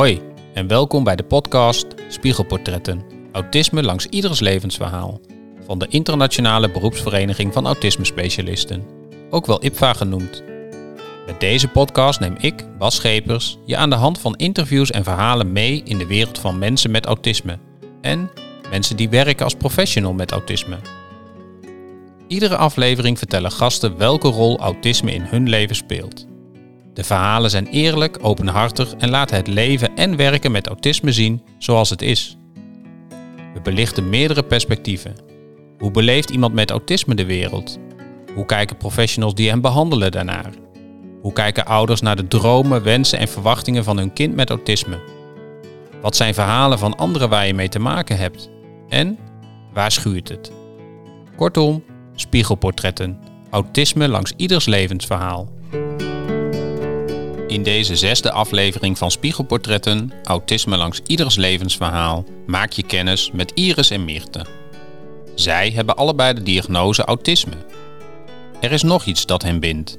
Hoi en welkom bij de podcast Spiegelportretten. Autisme langs ieders levensverhaal. Van de Internationale Beroepsvereniging van Autisme Specialisten, ook wel IPVA genoemd. Met deze podcast neem ik, Bas Schepers, je aan de hand van interviews en verhalen mee in de wereld van mensen met autisme. En mensen die werken als professional met autisme. Iedere aflevering vertellen gasten welke rol autisme in hun leven speelt. De verhalen zijn eerlijk, openhartig en laten het leven en werken met autisme zien zoals het is. We belichten meerdere perspectieven. Hoe beleeft iemand met autisme de wereld? Hoe kijken professionals die hem behandelen daarnaar? Hoe kijken ouders naar de dromen, wensen en verwachtingen van hun kind met autisme? Wat zijn verhalen van anderen waar je mee te maken hebt? En waar schuurt het? Kortom, spiegelportretten. Autisme langs ieders levensverhaal. In deze zesde aflevering van Spiegelportretten, Autisme langs ieders levensverhaal, maak je kennis met Iris en Meerte. Zij hebben allebei de diagnose autisme. Er is nog iets dat hen bindt.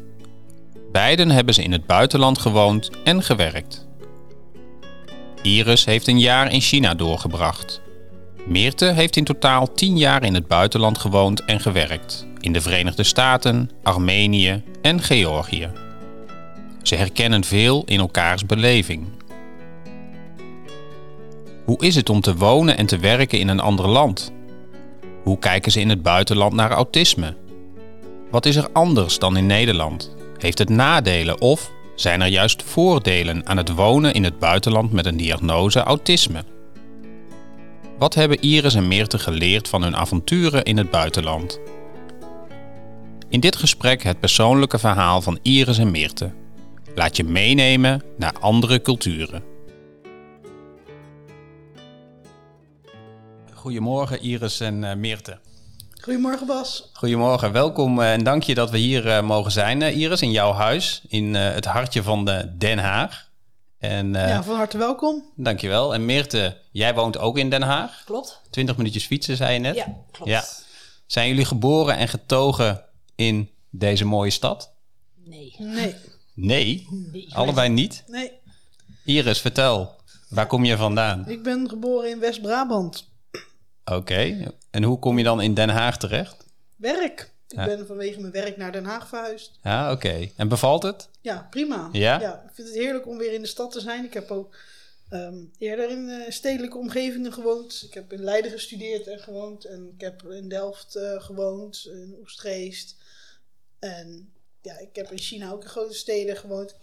Beiden hebben ze in het buitenland gewoond en gewerkt. Iris heeft een jaar in China doorgebracht. Meerte heeft in totaal 10 jaar in het buitenland gewoond en gewerkt, in de Verenigde Staten, Armenië en Georgië. Ze herkennen veel in elkaars beleving. Hoe is het om te wonen en te werken in een ander land? Hoe kijken ze in het buitenland naar autisme? Wat is er anders dan in Nederland? Heeft het nadelen of zijn er juist voordelen aan het wonen in het buitenland met een diagnose autisme? Wat hebben Iris en Meerte geleerd van hun avonturen in het buitenland? In dit gesprek het persoonlijke verhaal van Iris en Meerte. Laat je meenemen naar andere culturen. Goedemorgen Iris en uh, Meerte. Goedemorgen Bas. Goedemorgen, welkom uh, en dank je dat we hier uh, mogen zijn Iris, in jouw huis, in het hartje van de Den Haag. En, ja, van harte welkom. Dankjewel. En Meerte, jij woont ook in Den Haag. Klopt. 20 minuutjes fietsen, zei je net. Ja, klopt. Ja. Zijn jullie geboren en getogen in deze mooie stad? Nee. Nee. Nee? Allebei niet? Nee. Iris, vertel. Waar kom je vandaan? Ik ben geboren in West-Brabant. Oké. En hoe kom je dan in Den Haag terecht? Werk. Ik ben vanwege mijn werk naar Den Haag verhuisd. Ja, oké. En bevalt het? Ja, prima. Ja? ja? Ik vind het heerlijk om weer in de stad te zijn. Ik heb ook ehm, eerder in uh, stedelijke omgevingen gewoond. Ik heb in Leiden gestudeerd en gewoond. En ik heb in Delft uh, gewoond, in Oestgeest. En ja, ik heb in China ook in grote steden gewoond.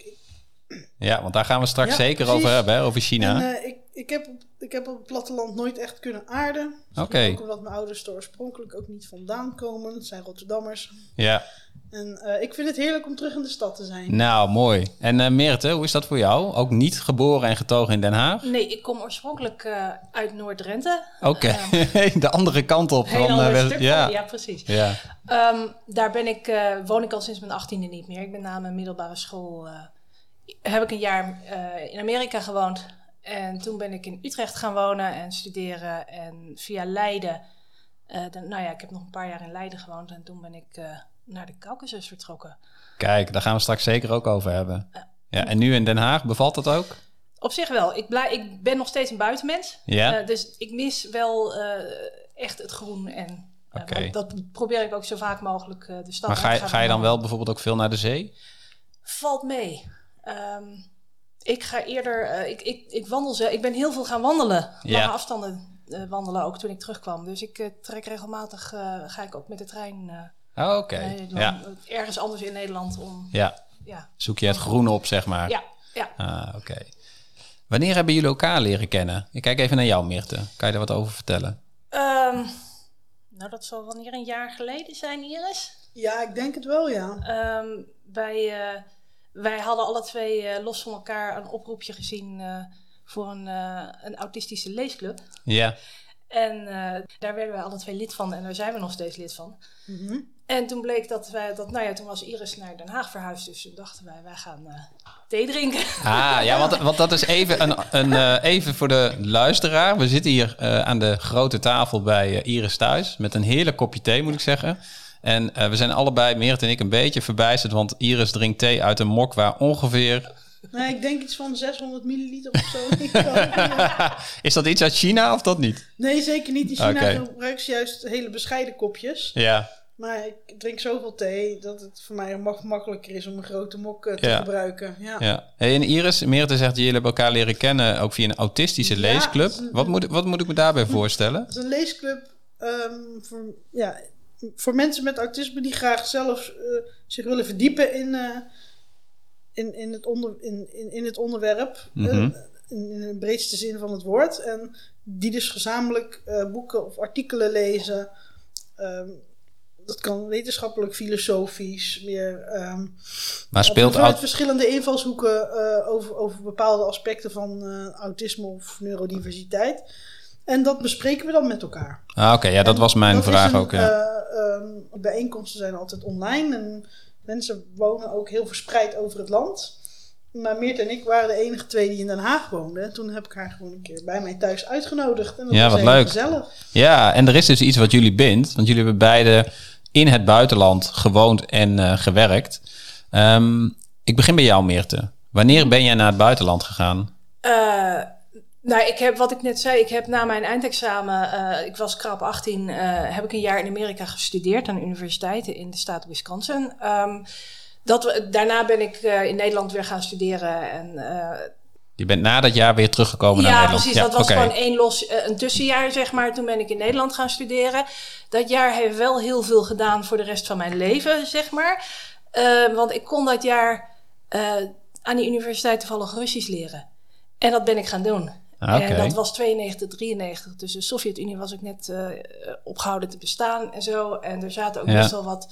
Ja, want daar gaan we straks zeker over hebben, hè, over China. En, uh, ik, ik, heb, ik heb op het platteland nooit echt kunnen aarden. Oké. Okay. Ook omdat mijn ouders er oorspronkelijk ook niet vandaan komen. Het zijn Rotterdammers. Ja. En uh, ik vind het heerlijk om terug in de stad te zijn. Nou, mooi. En uh, Meerte, hoe is dat voor jou? Ook niet geboren en getogen in Den Haag? Nee, ik kom oorspronkelijk uh, uit Noord-Drenthe. Oké, okay. de andere kant op. Heel West... ja. ja, precies. Ja. Um, daar ben ik, woon ik al sinds mijn achttiende niet meer. Ik ben na mijn middelbare school... heb ik een jaar in Amerika gewoond. En toen ben ik in Utrecht gaan wonen en studeren. En via Leiden... De, nou ja, ik heb nog een paar jaar in Leiden gewoond. En toen ben ik naar de Caucasus vertrokken. Kijk, daar gaan we straks zeker ook over hebben. Ja. en nu in Den Haag, bevalt dat ook? Op zich wel. Ik, blij, ik ben nog steeds een buitenmens. Ja. Uh, dus ik mis wel uh, echt het groen. En uh, dat probeer ik ook zo vaak mogelijk de stad Maar ga, je, ga je dan wel bijvoorbeeld ook veel naar de zee? Valt mee. Um, ik ga eerder... ik, ik, ik wandel ze. Ik ben heel veel gaan wandelen. Ja. Lange afstanden wandelen ook toen ik terugkwam. Dus ik trek regelmatig... ga ik ook met de trein... Oh, oké. Okay. Ja. Ergens anders in Nederland om... Ja. ja. Zoek je het groen op, zeg maar. Ja. ja. Ah, oké. Wanneer hebben jullie elkaar leren kennen? Ik kijk even naar jou, Mirte. Kan je er wat over vertellen? Um, nou, dat zal wanneer een jaar geleden zijn, Iris? Ja, ik denk het wel, ja. Um, wij, uh, wij hadden alle twee uh, los van elkaar een oproepje gezien uh, voor een, een autistische leesclub. Ja. En daar werden wij alle twee lid van en daar zijn we nog steeds lid van. Mm -hmm. En toen bleek dat wij, dat, nou ja, toen was Iris naar Den Haag verhuisd. Dus toen dachten wij, wij gaan uh, thee drinken. Ah, ja, want, want dat is even, een, een, uh, even voor de luisteraar. We zitten hier uh, aan de grote tafel bij Iris thuis. Met een heerlijk kopje thee, moet ik zeggen. En we zijn allebei, Meert en ik, een beetje verbijsterd. Want Iris drinkt thee uit een mok waar ongeveer Nee, ik denk iets van 600 milliliter of zo. Is dat iets uit China of dat niet? nee, zeker niet. In China Oké. gebruiken ze juist hele bescheiden kopjes. Ja. Maar ik drink zoveel thee dat het voor mij mag makkelijker is om een grote mok eh, te Ja. gebruiken. Ja. ja. Hey, en Iris, Meerte zegt, jullie hebben elkaar leren kennen ook via een autistische Ja, leesclub. een- Wat moet, wat moet ik me daarbij voorstellen? Het is een leesclub ehm, voor, ja, voor mensen met autisme die graag zelf eh, zich willen verdiepen in, eh, in, in, het, onder, in, in, in het onderwerp. eh, Mhm. in, in de breedste zin van het woord. En die dus gezamenlijk boeken of artikelen lezen. Ehm, dat kan wetenschappelijk, filosofisch, meer. ehm, Maar speelt aut- verschillende invalshoeken over, over bepaalde aspecten van autisme of neurodiversiteit. En dat bespreken we dan met elkaar. Ah, Oké, ja, dat was mijn Dat vraag een, ook. Ja. eh, ehm, bijeenkomsten zijn altijd online en mensen wonen ook heel verspreid over het land. Maar Meert en ik waren de enige twee die in Den Haag woonden. En toen heb ik haar gewoon een keer bij mij thuis uitgenodigd. En dat Ja, was wat heel leuk. gezellig. ja, en er is dus iets wat jullie bindt. Want jullie hebben beide in het buitenland gewoond en eh, gewerkt. Ehm, ik begin bij jou, Meerte. Wanneer ben jij naar het buitenland gegaan? Eh, nou, ik heb wat ik net zei, ik heb na mijn eindexamen, eh, ik was krap 18, eh, heb ik een jaar in Amerika gestudeerd aan de universiteit in de staat Wisconsin. Ehm, dat, daarna ben ik eh, in Nederland weer gaan studeren en Je bent na dat jaar weer teruggekomen naar ja, Nederland. precies. dat was gewoon één los, een tussenjaar, zeg maar. Toen ben ik in Nederland gaan studeren. Dat jaar heeft wel heel veel gedaan voor de rest van mijn leven, zeg maar. Eh, want ik kon dat jaar aan die universiteit toevallig Russisch leren. En dat ben ik gaan doen. Ah. En dat was 92, 93. Dus de Sovjet-Unie was ook net eh, opgehouden te bestaan en zo. En er zaten ook Ja. best wel wat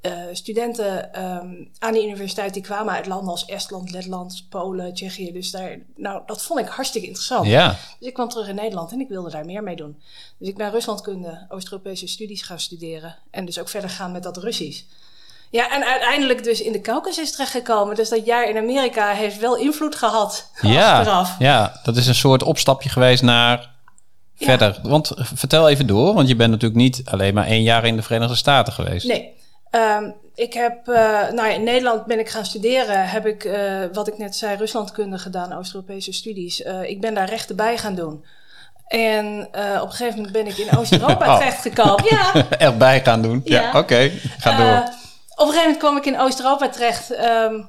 eh, studenten ehm, aan die universiteit die kwamen uit landen als Estland, Letland, Polen, Tsjechië. Dus daar, nou, dat vond ik hartstikke interessant. Ja, Dus ik kwam terug in Nederland en ik wilde daar meer mee doen. Dus ik ben Ruslandkunde, Oost-Europese studies gaan studeren. En dus ook verder gaan met dat Russisch. Ja, en uiteindelijk dus in de Caucasus terechtgekomen. Dus dat jaar in Amerika heeft wel invloed gehad ja, achteraf. ja, dat is een soort opstapje geweest naar Ja. verder. Want eh, vertel even door, want je bent natuurlijk niet alleen maar één jaar in de Verenigde Staten geweest. Nee. Ehm, ik heb, eh, nou ja, in Nederland ben ik gaan studeren. Heb ik, eh, wat ik net zei, Ruslandkunde gedaan, Oost-Europese studies. Ik ben daar rechten bij gaan doen. En op een gegeven moment ben ik in Oost-Europa Oh. terechtgekomen. Ja, Erbij gaan doen. Ja, Ja. oké. Ga door. Een gegeven moment kwam ik in Oost-Europa terecht. ehm,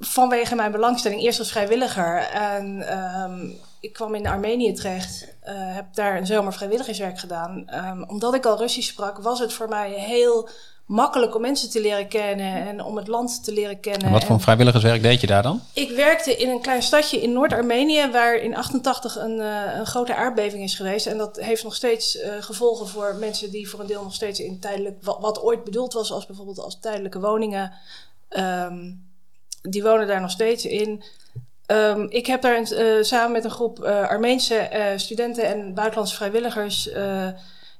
vanwege mijn belangstelling, eerst als vrijwilliger. En ehm, ik kwam in Armenië terecht. eh, heb daar een zomer vrijwilligerswerk gedaan. Ehm, omdat ik al Russisch sprak, was het voor mij heel makkelijk om mensen te leren kennen. En om het land te leren kennen. Wat voor En- vrijwilligerswerk deed je daar dan? ik werkte in een klein stadje in Noord-Armenië, waar in 88 een, eh, een grote aardbeving is geweest. En dat heeft nog steeds eh, gevolgen voor mensen die voor een deel nog steeds in tijdelijk, wat, wat ooit bedoeld was als bijvoorbeeld als tijdelijke woningen, ehm, die wonen daar nog steeds in. Ehm, ik heb daar eh, samen met een groep Armeense studenten en buitenlandse vrijwilligers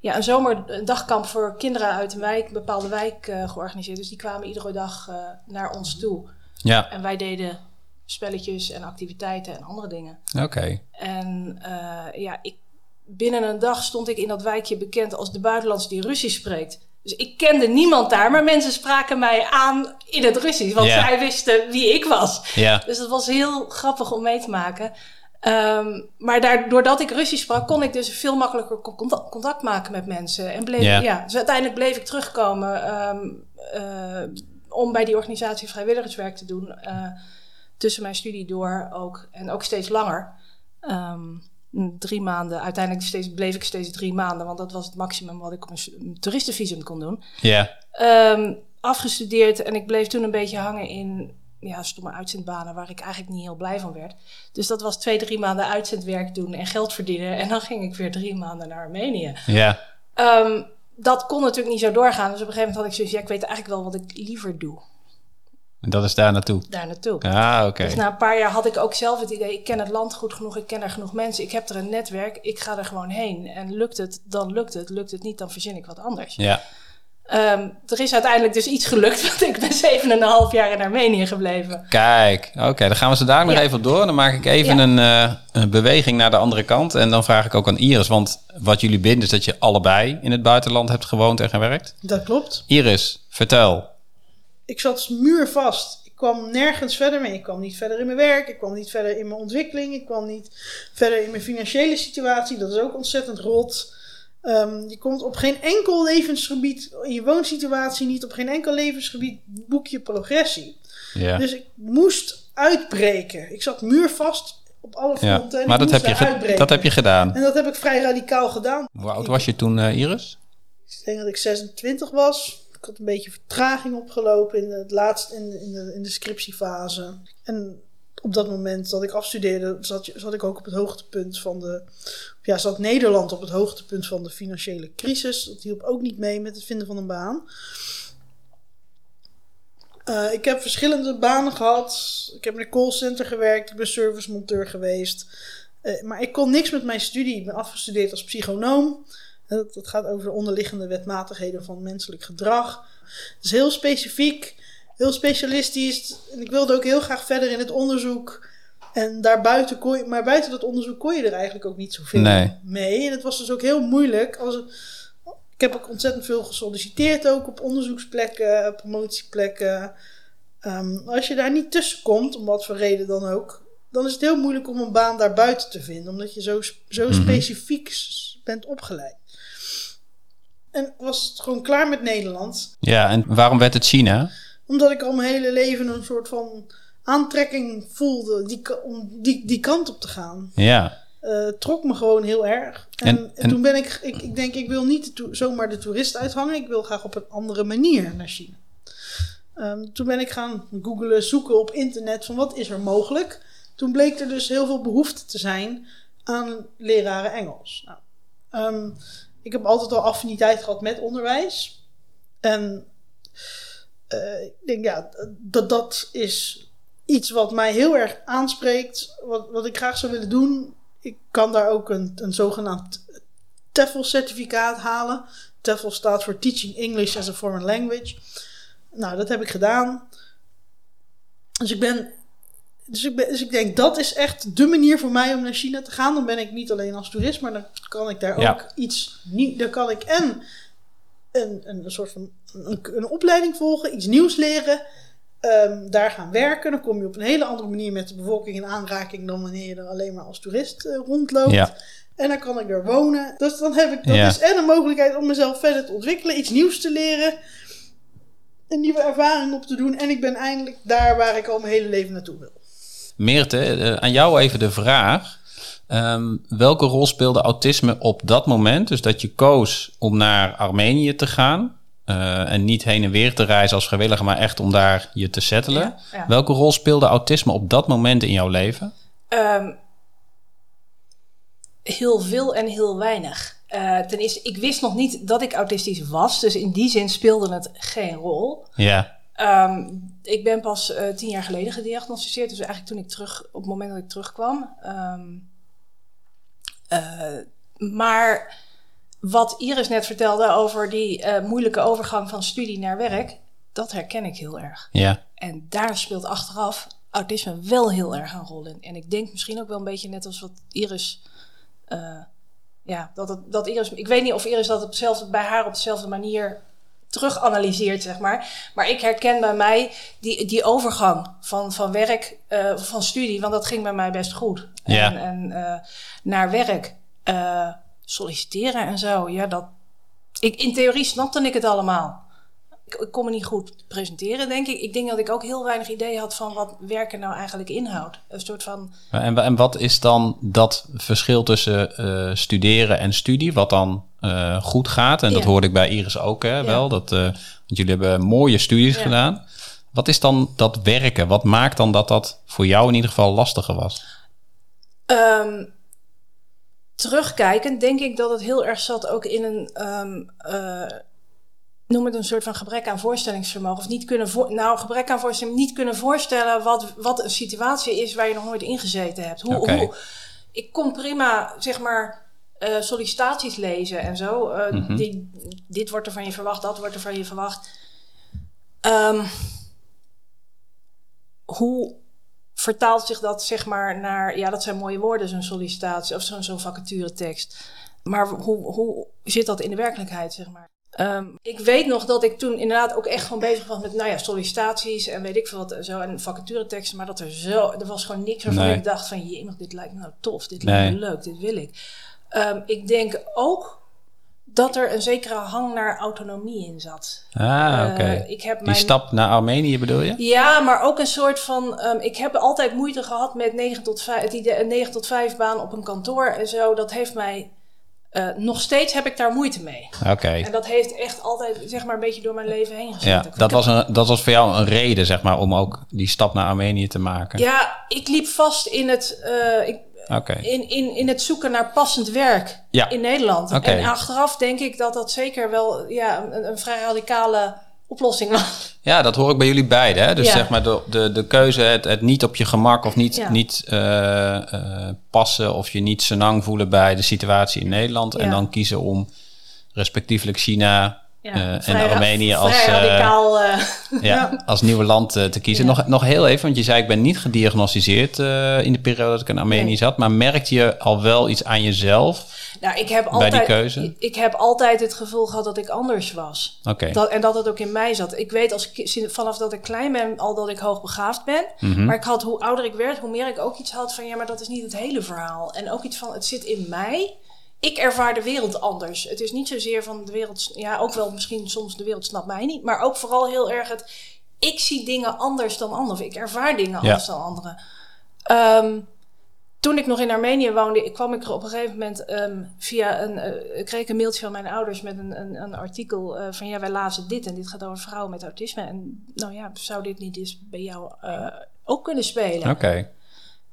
ja, een zomerdagkamp voor kinderen uit een wijk, een bepaalde wijk eh, georganiseerd. Dus die kwamen iedere dag eh, naar ons toe. Ja, En wij deden spelletjes en activiteiten en andere dingen. oké. En eh, ja, ik, binnen een dag stond ik in dat wijkje bekend als de buitenlandse die Russisch spreekt. Dus ik kende niemand daar, maar mensen spraken mij aan in het Russisch. Want zij wisten wie ik was. Ja, Dus dat was heel grappig om mee te maken. Ehm, maar daar, doordat ik Russisch sprak, kon ik dus veel makkelijker con- contact, contact maken met mensen. En bleef, Ja. ja. dus uiteindelijk bleef ik terugkomen ehm, eh, om bij die organisatie vrijwilligerswerk te doen. eh, tussen mijn studie door ook. En ook steeds langer. Ehm, drie maanden. Uiteindelijk steeds, bleef ik steeds drie maanden. Want dat was het maximum wat ik op een, toeristenvisum kon doen. ja, afgestudeerd en ik bleef toen een beetje hangen in ja, stomme uitzendbanen waar ik eigenlijk niet heel blij van werd. Dus dat was twee, drie maanden uitzendwerk doen en geld verdienen. En dan ging ik weer drie maanden naar Armenië. ja. Ehm, dat kon natuurlijk niet zo doorgaan. Dus op een gegeven moment had ik zoiets, ja, ik weet eigenlijk wel wat ik liever doe. En dat is daar naartoe. Daar naartoe. Ah, oké. Dus na een paar jaar had ik ook zelf het idee, ik ken het land goed genoeg, ik ken er genoeg mensen, ik heb er een netwerk, ik ga er gewoon heen. En lukt het, dan lukt het. Lukt het niet, dan verzin ik wat anders. Ja, Ehm, er is uiteindelijk dus iets gelukt, want ik ben zeven en een half jaar in Armenië gebleven. kijk. Oké, dan gaan we ze daar nog Ja. even op door. Dan maak ik even Ja. een, eh, een beweging naar de andere kant. En dan vraag ik ook aan Iris, want wat jullie binden is dat je allebei in het buitenland hebt gewoond en gewerkt. Dat klopt. Iris, vertel. Ik zat muurvast. Ik kwam nergens verder mee. Ik kwam niet verder in mijn werk, ik kwam niet verder in mijn ontwikkeling, ik kwam niet verder in mijn financiële situatie. Dat is ook ontzettend rot. Ehm, je komt op geen enkel levensgebied, in je woonsituatie niet, op geen enkel levensgebied boek je progressie. Ja. Dus ik moest uitbreken. Ik zat muurvast op alle ja. fronten. en Maar dat heb, je dat heb je gedaan. En dat heb ik vrij radicaal gedaan. Hoe oud was je toen, eh, Iris? Ik denk dat ik 26 was. Ik had een beetje vertraging opgelopen in, het laatste, in, in, de, in de scriptiefase. En op dat moment dat ik afstudeerde, zat, zat ik ook op het hoogtepunt van de. Ja, zat Nederland op het hoogtepunt van de financiële crisis. Dat hielp ook niet mee met het vinden van een baan. Eh, ik heb verschillende banen gehad. Ik heb in een callcenter gewerkt. Ik ben servicemonteur geweest. Eh, maar ik kon niks met mijn studie. Ik ben afgestudeerd als psychonoom. Dat, dat gaat over de onderliggende wetmatigheden van menselijk gedrag. Het is heel specifiek, heel specialistisch. En ik wilde ook heel graag verder in het onderzoek. En daarbuiten kon je, maar buiten dat onderzoek kon je er eigenlijk ook niet zoveel Nee. mee. En het was dus ook heel moeilijk. Als, ik heb ook ontzettend veel gesolliciteerd, ook op onderzoeksplekken, promotieplekken. Ehm, als je daar niet tussen komt, om wat voor reden dan ook, dan is het heel moeilijk om een baan daarbuiten te vinden, omdat je zo, zo Mhm. specifiek bent opgeleid. En was het gewoon klaar met Nederland, Ja, en waarom werd het China? Omdat ik al mijn hele leven een soort van aantrekking voelde die, om die, die kant op te gaan. Ja, Eh, trok me gewoon heel erg. En, En- en, en- toen ben ik, ik, ik denk, ik wil niet de zomaar de toerist uithangen. Ik wil graag op een andere manier naar China. Ehm, toen ben ik gaan googlen, zoeken op internet van wat is er mogelijk. Toen bleek er dus heel veel behoefte te zijn aan leraren Engels. Nou, ehm, ik heb altijd al affiniteit gehad met onderwijs. En eh, ik denk, ja, dat dat is iets wat mij heel erg aanspreekt. Wat, wat ik graag zou willen doen. Ik kan daar ook een, een zogenaamd TEFL-certificaat halen. TEFL staat voor Teaching English as a Foreign Language. Nou, dat heb ik gedaan. Dus ik ben. Dus ik, ben, dus ik denk dat is echt de manier voor mij om naar China te gaan. Dan ben ik niet alleen als toerist, maar dan kan ik daar Ja. ook iets nieuws. Dan kan ik en een, een soort van een, een opleiding volgen, iets nieuws leren. ehm, daar gaan werken. Dan kom je op een hele andere manier met de bevolking in aanraking dan wanneer je er alleen maar als toerist eh, rondloopt. ja. En dan kan ik er wonen. Dus dan heb ik dat Ja. is en een mogelijkheid om mezelf verder te ontwikkelen, iets nieuws te leren, een nieuwe ervaring op te doen. En ik ben eindelijk daar waar ik al mijn hele leven naartoe wil. Meerte, eh, aan jou even de vraag. Ehm, welke rol speelde autisme op dat moment? Dus dat je koos om naar Armenië te gaan. Eh, en niet heen en weer te reizen als vrijwilliger, maar echt om daar je te settelen. Ja, ja. Welke rol speelde autisme op dat moment in jouw leven? Ehm, heel veel en heel weinig. Eh, ten eerste, ik wist nog niet dat ik autistisch was. Dus in die zin speelde het geen rol. Ja, Ehm, ik ben pas eh, tien jaar geleden gediagnosticeerd. Dus eigenlijk toen ik terug, op het moment dat ik terugkwam. Ehm, eh, maar wat Iris net vertelde over die eh, moeilijke overgang van studie naar werk, dat herken ik heel erg. ja, En daar speelt achteraf autisme wel heel erg een rol in. En ik denk misschien ook wel een beetje net als wat Iris. eh, ja, dat, het, dat Iris. Ik weet niet of Iris dat op dezelfde, bij haar op dezelfde manier terug analyseert, zeg maar. Maar ik herken bij mij die, die overgang van, van werk, eh, van studie, want dat ging bij mij best goed. Ja. En, en naar werk, solliciteren en zo. Ja, dat. Ik, in theorie snapte ik het allemaal. Ik, ik kon me niet goed presenteren, denk ik. Ik denk dat ik ook heel weinig idee had van wat werken nou eigenlijk inhoudt. Een soort van. En, en wat is dan dat verschil tussen eh, studeren en studie, wat dan eh, goed gaat? En dat hoorde ik bij Iris ook hè, wel, dat, eh, want jullie hebben mooie studies Ja. gedaan. Wat is dan dat werken? Wat maakt dan dat dat voor jou in ieder geval lastiger was? Ehm, terugkijkend denk ik dat het heel erg zat ook in een. eh, noem het een soort van gebrek aan voorstellingsvermogen. Of niet kunnen voor, nou, gebrek aan voorstelling, niet kunnen voorstellen wat, wat een situatie is waar je nog nooit in gezeten hebt. Hoe, hoe, ik kon prima, zeg maar, eh, sollicitaties lezen en zo. Eh, Mhm. die, dit wordt er van je verwacht, dat wordt er van je verwacht. Ehm, hoe vertaalt zich dat zeg maar naar, ja, dat zijn mooie woorden, zo'n sollicitatie of zo'n zo'n vacaturetekst. Maar hoe, hoe zit dat in de werkelijkheid, zeg maar? Ehm, ik weet nog dat ik toen inderdaad ook echt gewoon bezig was met nou ja, sollicitaties en weet ik veel wat en zo en vacatureteksten, maar dat er zo, er was gewoon niks waarvan Nee. ik dacht van jee, dit lijkt me nou tof, dit Nee. lijkt me leuk, dit wil ik. Ehm, ik denk ook dat er een zekere hang naar autonomie in zat. Ah, oké. Eh, heb Die stap naar Armenië bedoel je? Ja, maar ook een soort van. ehm, ik heb altijd moeite gehad met 9 tot 5, het idee, een 9 tot 5 baan op een kantoor en zo. Dat heeft mij. eh, nog steeds heb ik daar moeite mee. Oké. En dat heeft echt altijd, zeg maar, een beetje door mijn leven heen gezet. Ja, dat ik was, een, dat was voor jou een reden, zeg maar, om ook die stap naar Armenië te maken. Ja, ik liep vast in het, eh, ik, In, in, in het zoeken naar passend werk Ja. in Nederland. En achteraf denk ik dat dat zeker wel ja, een, een vrij radicale oplossing was. Ja, dat hoor ik bij jullie beiden. Hè? Dus Ja. zeg maar de, de, de keuze, het, het niet op je gemak of niet, Ja. niet eh, eh, passen of je niet senang voelen bij de situatie in Nederland. En dan kiezen om respectievelijk China Ja, eh, en Armenië als, eh, radicaal. eh, ja, als nieuwe land te kiezen. Nog, nog heel even, want je zei ik ben niet gediagnosticeerd in de periode dat ik in Armenië Nee. zat. Maar merkte je al wel iets aan jezelf? nou, ik heb die altijd, keuze? Ik, heb altijd het gevoel gehad dat ik anders was. Oké. Dat, en dat het ook in mij zat. Ik weet als vanaf dat ik klein ben al dat ik hoogbegaafd ben. Mhm. Maar ik had, hoe ouder ik werd, hoe meer ik ook iets had van... ja, maar dat is niet het hele verhaal. En ook iets van, het zit in mij. Ik ervaar de wereld anders. Het is niet zozeer van de wereld... Ja, ook wel misschien soms de wereld snapt mij niet. Maar ook vooral heel erg het... Ik zie dingen anders dan anderen. Of ik ervaar dingen anders dan anderen. Ehm, toen ik nog in Armenië woonde, ik kwam ik er op een gegeven moment ehm, via een. ik kreeg ik een mailtje van mijn ouders met een, een, een artikel eh, van ja, wij lazen dit en dit gaat over vrouwen met autisme. En nou ja, zou dit niet eens bij jou eh, ook kunnen spelen? Oké.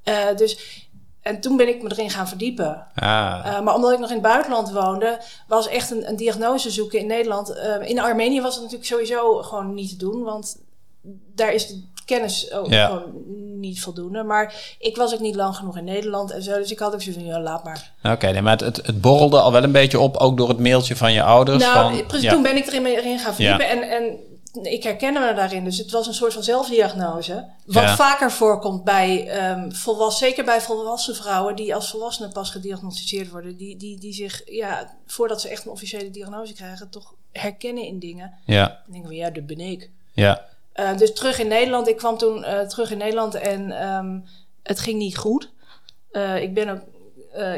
Eh, dus, en toen ben ik me erin gaan verdiepen. Ah, Eh, maar omdat ik nog in het buitenland woonde, was echt een, een diagnose zoeken in Nederland. Eh, in Armenië was het natuurlijk sowieso gewoon niet te doen, want daar is de kennis ook Ja. gewoon niet voldoende. Maar ik was ook niet lang genoeg in Nederland en zo, dus ik had ook zoiets van, ja, laat maar. Oké, nee, maar het, het, het borrelde al wel een beetje op, ook door het mailtje van je ouders. nou, van, precies, ja. toen ben ik erin, erin gaan verdiepen en, en ik herkende me daarin. Dus het was een soort van zelfdiagnose. Wat Ja. vaker voorkomt bij ehm volwassen, zeker bij volwassen vrouwen die als volwassenen pas gediagnosticeerd worden. Die, die, die zich, ja, voordat ze echt een officiële diagnose krijgen, toch herkennen in dingen. Ja, Dan denken we, ja, dat ben ik. ja, Eh, dus terug in Nederland. Ik kwam toen eh, terug in Nederland en ehm, het ging niet goed. Eh, ik, ben ook,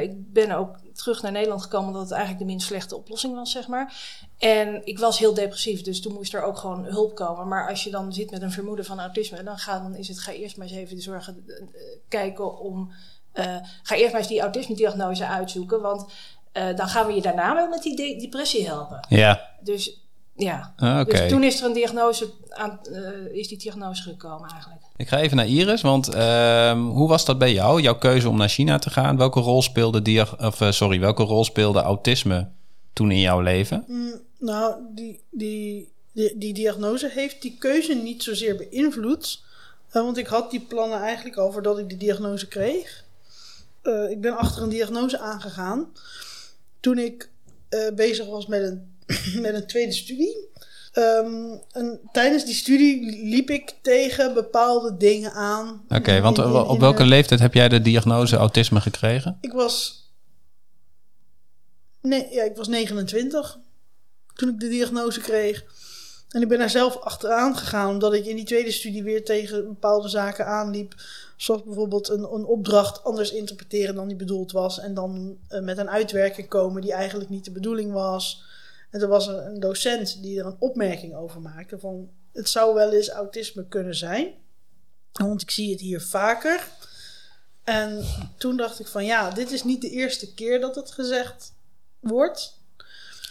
ik ben ook terug naar Nederland gekomen omdat het eigenlijk de minst slechte oplossing was, zeg maar. En ik was heel depressief, dus toen moest er ook gewoon hulp komen. Maar als je dan zit met een vermoeden van autisme, dan, ga, dan is het ga eerst maar eens even zorgen, eh, kijken om. eh, ga eerst maar eens die autisme-diagnose uitzoeken, want eh, dan gaan we je daarna wel met die de- depressie helpen. ja. Dus ja, Ah, Oké. dus toen is er een diagnose aan, eh, is die diagnose gekomen eigenlijk. Ik ga even naar Iris, want ehm, hoe was dat bij jou? Jouw keuze om naar China te gaan? Welke rol speelde, dia- of, eh, sorry, welke rol speelde autisme toen in jouw leven? Mm, nou, die, die, die, die diagnose heeft die keuze niet zozeer beïnvloed. Eh, want ik had die plannen eigenlijk al voordat ik die diagnose kreeg. Eh, ik ben achter een diagnose aangegaan toen ik eh, bezig was met een, met een tweede studie. Ehm, en tijdens die studie liep ik tegen bepaalde dingen aan. Oké, want In- in- op welke leeftijd heb jij de diagnose autisme gekregen? Ik was. Nee, ja, ik was 29 toen ik de diagnose kreeg. En ik ben daar zelf achteraan gegaan, omdat ik in die tweede studie weer tegen bepaalde zaken aanliep. Zoals bijvoorbeeld een, een opdracht anders interpreteren dan die bedoeld was. En dan eh, met een uitwerking komen die eigenlijk niet de bedoeling was. En er was een, een docent die er een opmerking over maakte van... Het zou wel eens autisme kunnen zijn. Want ik zie het hier vaker. En toen dacht ik van ja, dit is niet de eerste keer dat het gezegd wordt.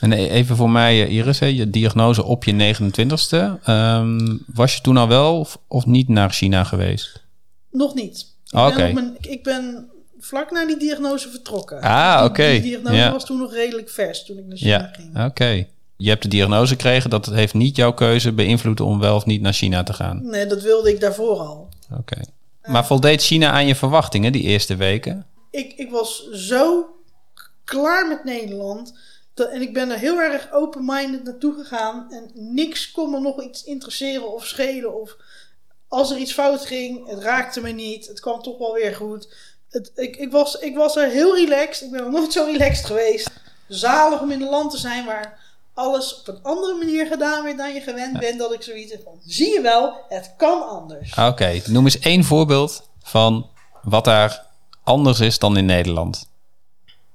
En e- even voor mij, eh, Iris, je diagnose op je 29ste. Ehm, was je toen al wel of, of niet naar China geweest? Nog niet. Ik, ben, oké. mijn- ik ben vlak na die diagnose vertrokken. Ah, oké. Die diagnose Ja. was toen nog redelijk vers toen ik naar China Ja, ging. oké. Je hebt de diagnose gekregen, dat het heeft niet jouw keuze beïnvloed om wel of niet naar China te gaan. Nee, dat wilde ik daarvoor al. Oké. Maar voldeed China aan je verwachtingen die eerste weken? Ik, ik was zo klaar met Nederland. Dat, en ik ben er heel erg open-minded naartoe gegaan. En niks kon me nog iets interesseren of schelen. Of als er iets fout ging, het raakte me niet. Het kwam toch wel weer goed. Het, ik, ik, was, ik was er heel relaxed. Ik ben nog nooit zo relaxed geweest. Zalig om in een land te zijn waar alles op een andere manier gedaan werd dan je gewend bent, dat ik zoiets heb van, zie je wel, het kan anders. Oké, noem eens één voorbeeld van wat daar anders is dan in Nederland.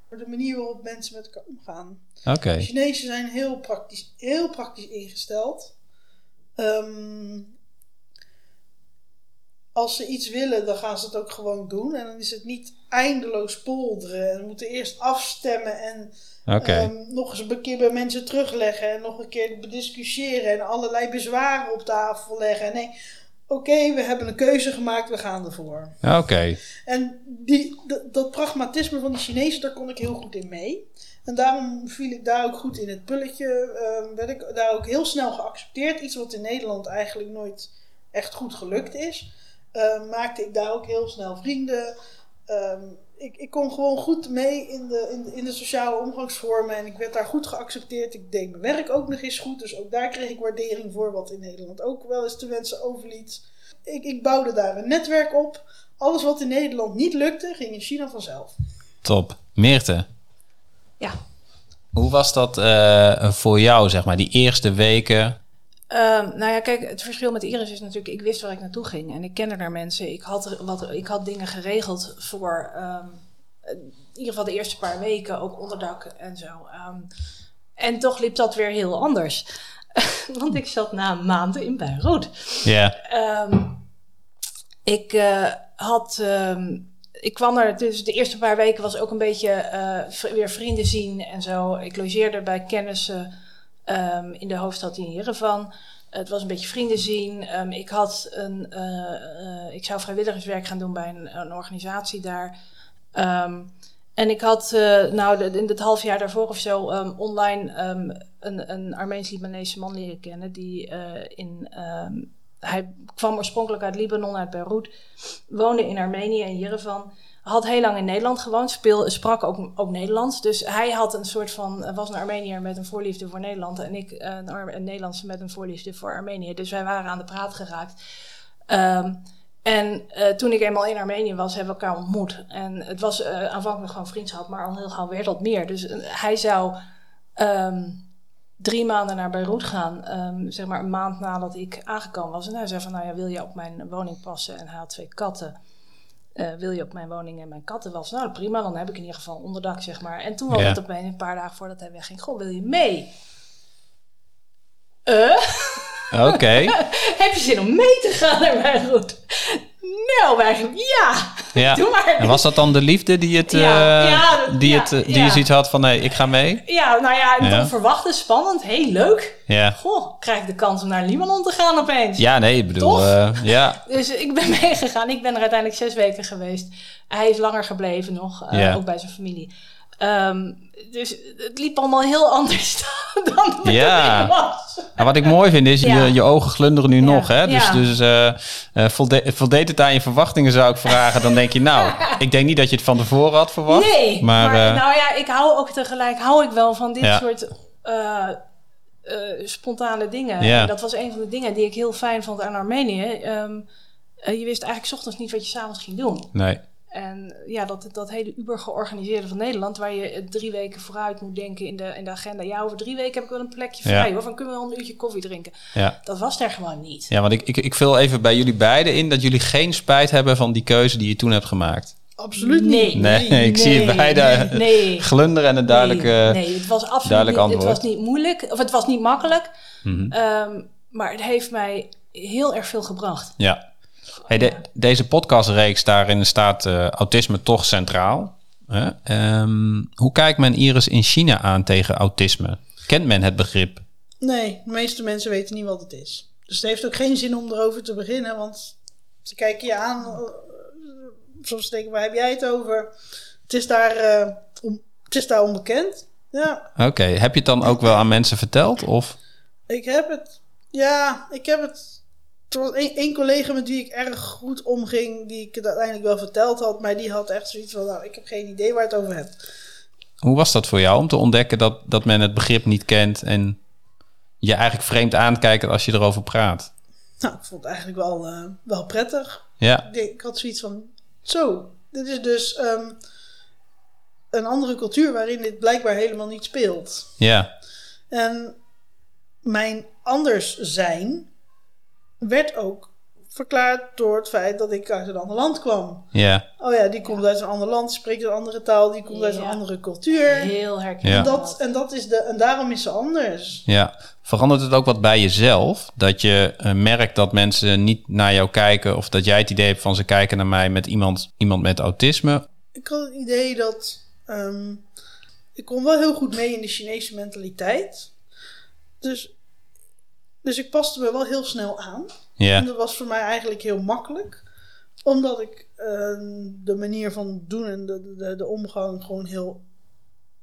De manier waarop mensen met elkaar omgaan. Oké, Chinezen zijn heel praktisch, heel praktisch ingesteld. Ehm, als ze iets willen, dan gaan ze het ook gewoon doen. En dan is het niet eindeloos polderen. En we moeten eerst afstemmen en ehm, nog eens een keer bij mensen terugleggen. En nog een keer bediscussiëren. En allerlei bezwaren op tafel leggen. Nee, oké, we hebben een keuze gemaakt, we gaan ervoor. Oké, En die, dat, pragmatisme van die Chinezen, daar kon ik heel goed in mee. En daarom viel ik daar ook goed in het pulletje. ehm, werd ik daar ook heel snel geaccepteerd. Iets wat in Nederland eigenlijk nooit echt goed gelukt is. Ehm, maakte ik daar ook heel snel vrienden. Ehm, ik, ik kon gewoon goed mee in de, in, de, in de sociale omgangsvormen. En ik werd daar goed geaccepteerd. Ik deed mijn werk ook nog eens goed. Dus ook daar kreeg ik waardering voor. Wat in Nederland ook wel eens te wensen overliet. Ik, ik bouwde daar een netwerk op. Alles wat in Nederland niet lukte, ging in China vanzelf. top. Meerte, Ja. hoe was dat eh, voor jou, zeg maar, die eerste weken? Ehm, nou ja, kijk, het verschil met Iris is natuurlijk, ik wist waar ik naartoe ging en ik kende daar mensen. Ik had, wat, ik had dingen geregeld voor ehm, in ieder geval de eerste paar weken, ook onderdak en zo. Ehm, en toch liep dat weer heel anders. Want ik zat na een maand in Beirut. Ja, ik eh, had. ik kwam er, dus de eerste paar weken was ook een beetje eh, weer vrienden zien en zo. Ik logeerde bij kennissen ehm, in de hoofdstad in Jerevan. Het was een beetje vrienden zien. Ehm, ik, had een, eh, eh, ik zou vrijwilligerswerk gaan doen bij een, organisatie daar. Ehm, en ik had, eh, nou, in het half jaar daarvoor of zo, online een, een Armeens-Libanese man leren kennen. Die in. hij kwam oorspronkelijk uit Libanon, uit Beirut. Woonde in Armenië, in Jerevan. Had heel lang in Nederland gewoond. Sprak ook, ook Nederlands. Dus hij had een soort van. eh, was een Armeniër met een voorliefde voor Nederland. En ik eh, een, een Nederlandse met een voorliefde voor Armenië. Dus wij waren aan de praat geraakt. Ehm, en eh, toen ik eenmaal in Armenië was, hebben we elkaar ontmoet. En het was eh, aanvankelijk gewoon vriendschap, maar al heel gauw werd dat meer. Dus hij zou ehm, drie maanden naar Beirut gaan, ehm, zeg maar een maand nadat ik aangekomen was. En hij zei van, nou ja, wil je op mijn woning passen? En hij had twee katten. Eh, wil je op mijn woning en mijn katten wassen? Nou, prima, dan heb ik in ieder geval onderdak, zeg maar. En toen was Ja. het opeens een paar dagen voordat hij wegging. Goh, wil je mee? Eh? oké. Heb je zin om mee te gaan naar Beirut? Nou, eigenlijk ja. Ja. Doe maar. En was dat dan de liefde die het, Ja, eh, ja, dat- die het, eh, die je zoiets had van, nee, ik ga mee? Ja, nou ja, onverwacht, spannend, heel leuk. Ja. Goh, krijg ik de kans om naar Libanon te gaan opeens. Ja, nee, ik bedoel, eh, ja. Dus ik ben meegegaan. Ik ben er uiteindelijk zes weken geweest. Hij is langer gebleven nog, ook bij zijn familie. Ehm, dus het liep allemaal heel anders dan het Ja. was. En wat ik mooi vind is, Ja. je, je ogen glunderen nu Ja, nog, hè? Dus, ja. dus eh, eh, volde- voldeed het aan je verwachtingen, zou ik vragen. Dan denk je, nou, ik denk niet dat je het van tevoren had verwacht. Nee, maar, maar, eh, nou ja, ik hou ook tegelijk hou ik wel van dit Ja. soort eh, eh, spontane dingen. Ja. En dat was een van de dingen die ik heel fijn vond aan Armenië. Ehm, eh, je wist eigenlijk 's ochtends niet wat je s'avonds ging doen. nee. En ja, dat, dat hele uber georganiseerde van Nederland, waar je drie weken vooruit moet denken in de, in de agenda. Ja, over drie weken heb ik wel een plekje Ja. vrij hoor, van kunnen we wel een uurtje koffie drinken. Ja. Dat was er gewoon niet. ja, want ik, ik, ik vul even bij jullie beiden in dat jullie geen spijt hebben van die keuze die je toen hebt gemaakt. Absoluut Nee. niet. Nee, ik zie je beide Nee. glunderen en een duidelijke... Nee, nee, het was absoluut duidelijk niet, het was niet moeilijk, of het was niet makkelijk. Mhm. Ehm, maar het heeft mij heel erg veel gebracht. Ja. Hey, de- deze podcastreeks, daarin staat eh, autisme toch centraal. Hè? Ehm, hoe kijkt men Iris in China aan tegen autisme? Kent men het begrip? Nee, de meeste mensen weten niet wat het is. Dus het heeft ook geen zin om erover te beginnen, want ze kijken je aan. eh, Soms denken, waar heb jij het over? Het is daar, eh, het is daar onbekend. Ja, Oké, heb je het dan ook wel aan mensen verteld? Of? ik heb het. Ja, ik heb het. Er was één, collega met wie ik erg goed omging, die ik het uiteindelijk wel verteld had, maar die had echt zoiets van, nou, ik heb geen idee waar het over hebt. Hoe was dat voor jou om te ontdekken dat, dat men het begrip niet kent en je eigenlijk vreemd aankijkt als je erover praat? Nou, ik vond het eigenlijk wel, eh, wel prettig. Ja, ik had zoiets van, zo, dit is dus ehm, een andere cultuur waarin dit blijkbaar helemaal niet speelt. ja, En mijn anders zijn werd ook verklaard door het feit dat ik uit een ander land kwam. Ja, Oh ja, die komt uit een ander land, spreekt een andere taal, die komt uit een andere cultuur. Heel herkenbaar. Ja. En, dat, en, dat is de, en daarom is ze anders. ja. Verandert het ook wat bij jezelf? Dat je eh, merkt dat mensen niet naar jou kijken... of dat jij het idee hebt van ze kijken naar mij met iemand, iemand met autisme? Ik had het idee dat. ehm, ik kon wel heel goed mee in de Chinese mentaliteit. Dus, dus ik paste me wel heel snel aan. En Ja, dat was voor mij eigenlijk heel makkelijk. Omdat ik ehm, de manier van doen en de, de, de omgang gewoon heel,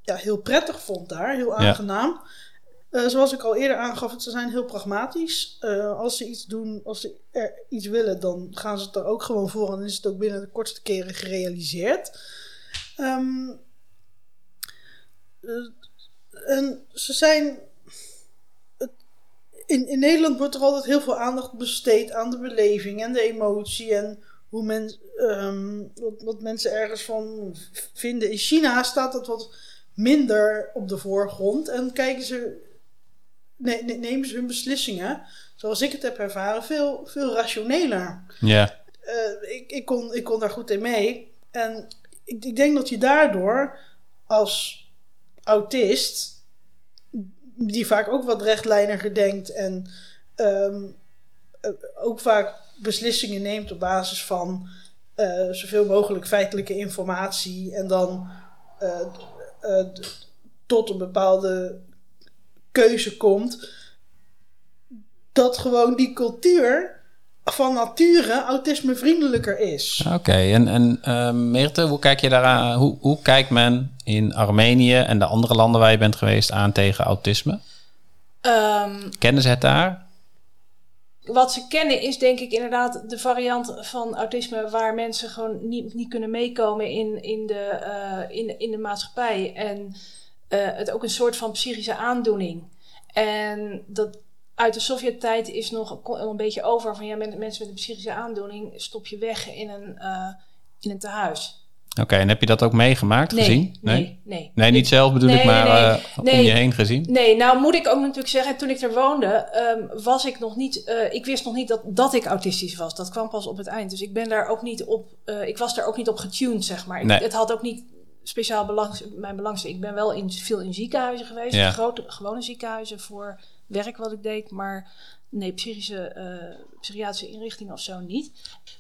ja, heel prettig vond daar. Heel Ja. aangenaam. Eh, zoals ik al eerder aangaf, ze zijn heel pragmatisch. Eh, als ze iets doen, als ze er iets willen, dan gaan ze het er ook gewoon voor. En is het ook binnen de kortste keren gerealiseerd. Eh, en ze zijn in, in Nederland wordt er altijd heel veel aandacht besteed aan de beleving en de emotie en hoe men, ehm, wat, wat mensen ergens van vinden. In China staat dat wat minder op de voorgrond en kijken ze, ne- ne- nemen ze hun beslissingen, zoals ik het heb ervaren, veel, veel rationeler. ja, Eh, ik, ik, kon, ik kon daar goed in mee. En ik, ik denk dat je daardoor als autist, die vaak ook wat rechtlijniger denkt en ehm, eh, ook vaak beslissingen neemt op basis van eh, zoveel mogelijk feitelijke informatie en dan eh, tot een bepaalde keuze komt, dat gewoon die cultuur van nature autismevriendelijker is. oké. En, en eh, Meerte, hoe kijk je daaraan? Hoe, hoe kijkt men in Armenië en de andere landen waar je bent geweest aan tegen autisme? Ehm, Kennen ze het daar? wat ze kennen is denk ik inderdaad de variant van autisme waar mensen gewoon niet, niet kunnen meekomen in, in, de, eh, in, in de maatschappij. En eh, het ook een soort van psychische aandoening. En dat uit de Sovjet-tijd is nog een beetje over van ja, men- mensen met een psychische aandoening stop je weg in een, eh, in een tehuis. Oké, en heb je dat ook meegemaakt, Nee, gezien? nee, nee. Nee, niet zelf bedoel ik, maar eh, om je heen gezien. Nee, nou moet ik ook natuurlijk zeggen, toen ik er woonde, ehm, was ik nog niet, eh, ik wist nog niet dat, dat ik autistisch was. Dat kwam pas op het eind. Dus ik ben daar ook niet op, ik was daar ook niet op getuned, zeg maar. Ik. Het had ook niet speciaal belang, mijn belangstelling. Ik ben wel in, veel in ziekenhuizen geweest, Ja. grote, gewone ziekenhuizen voor werk wat ik deed, maar nee, psychische, eh, psychiatrische inrichtingen of zo niet.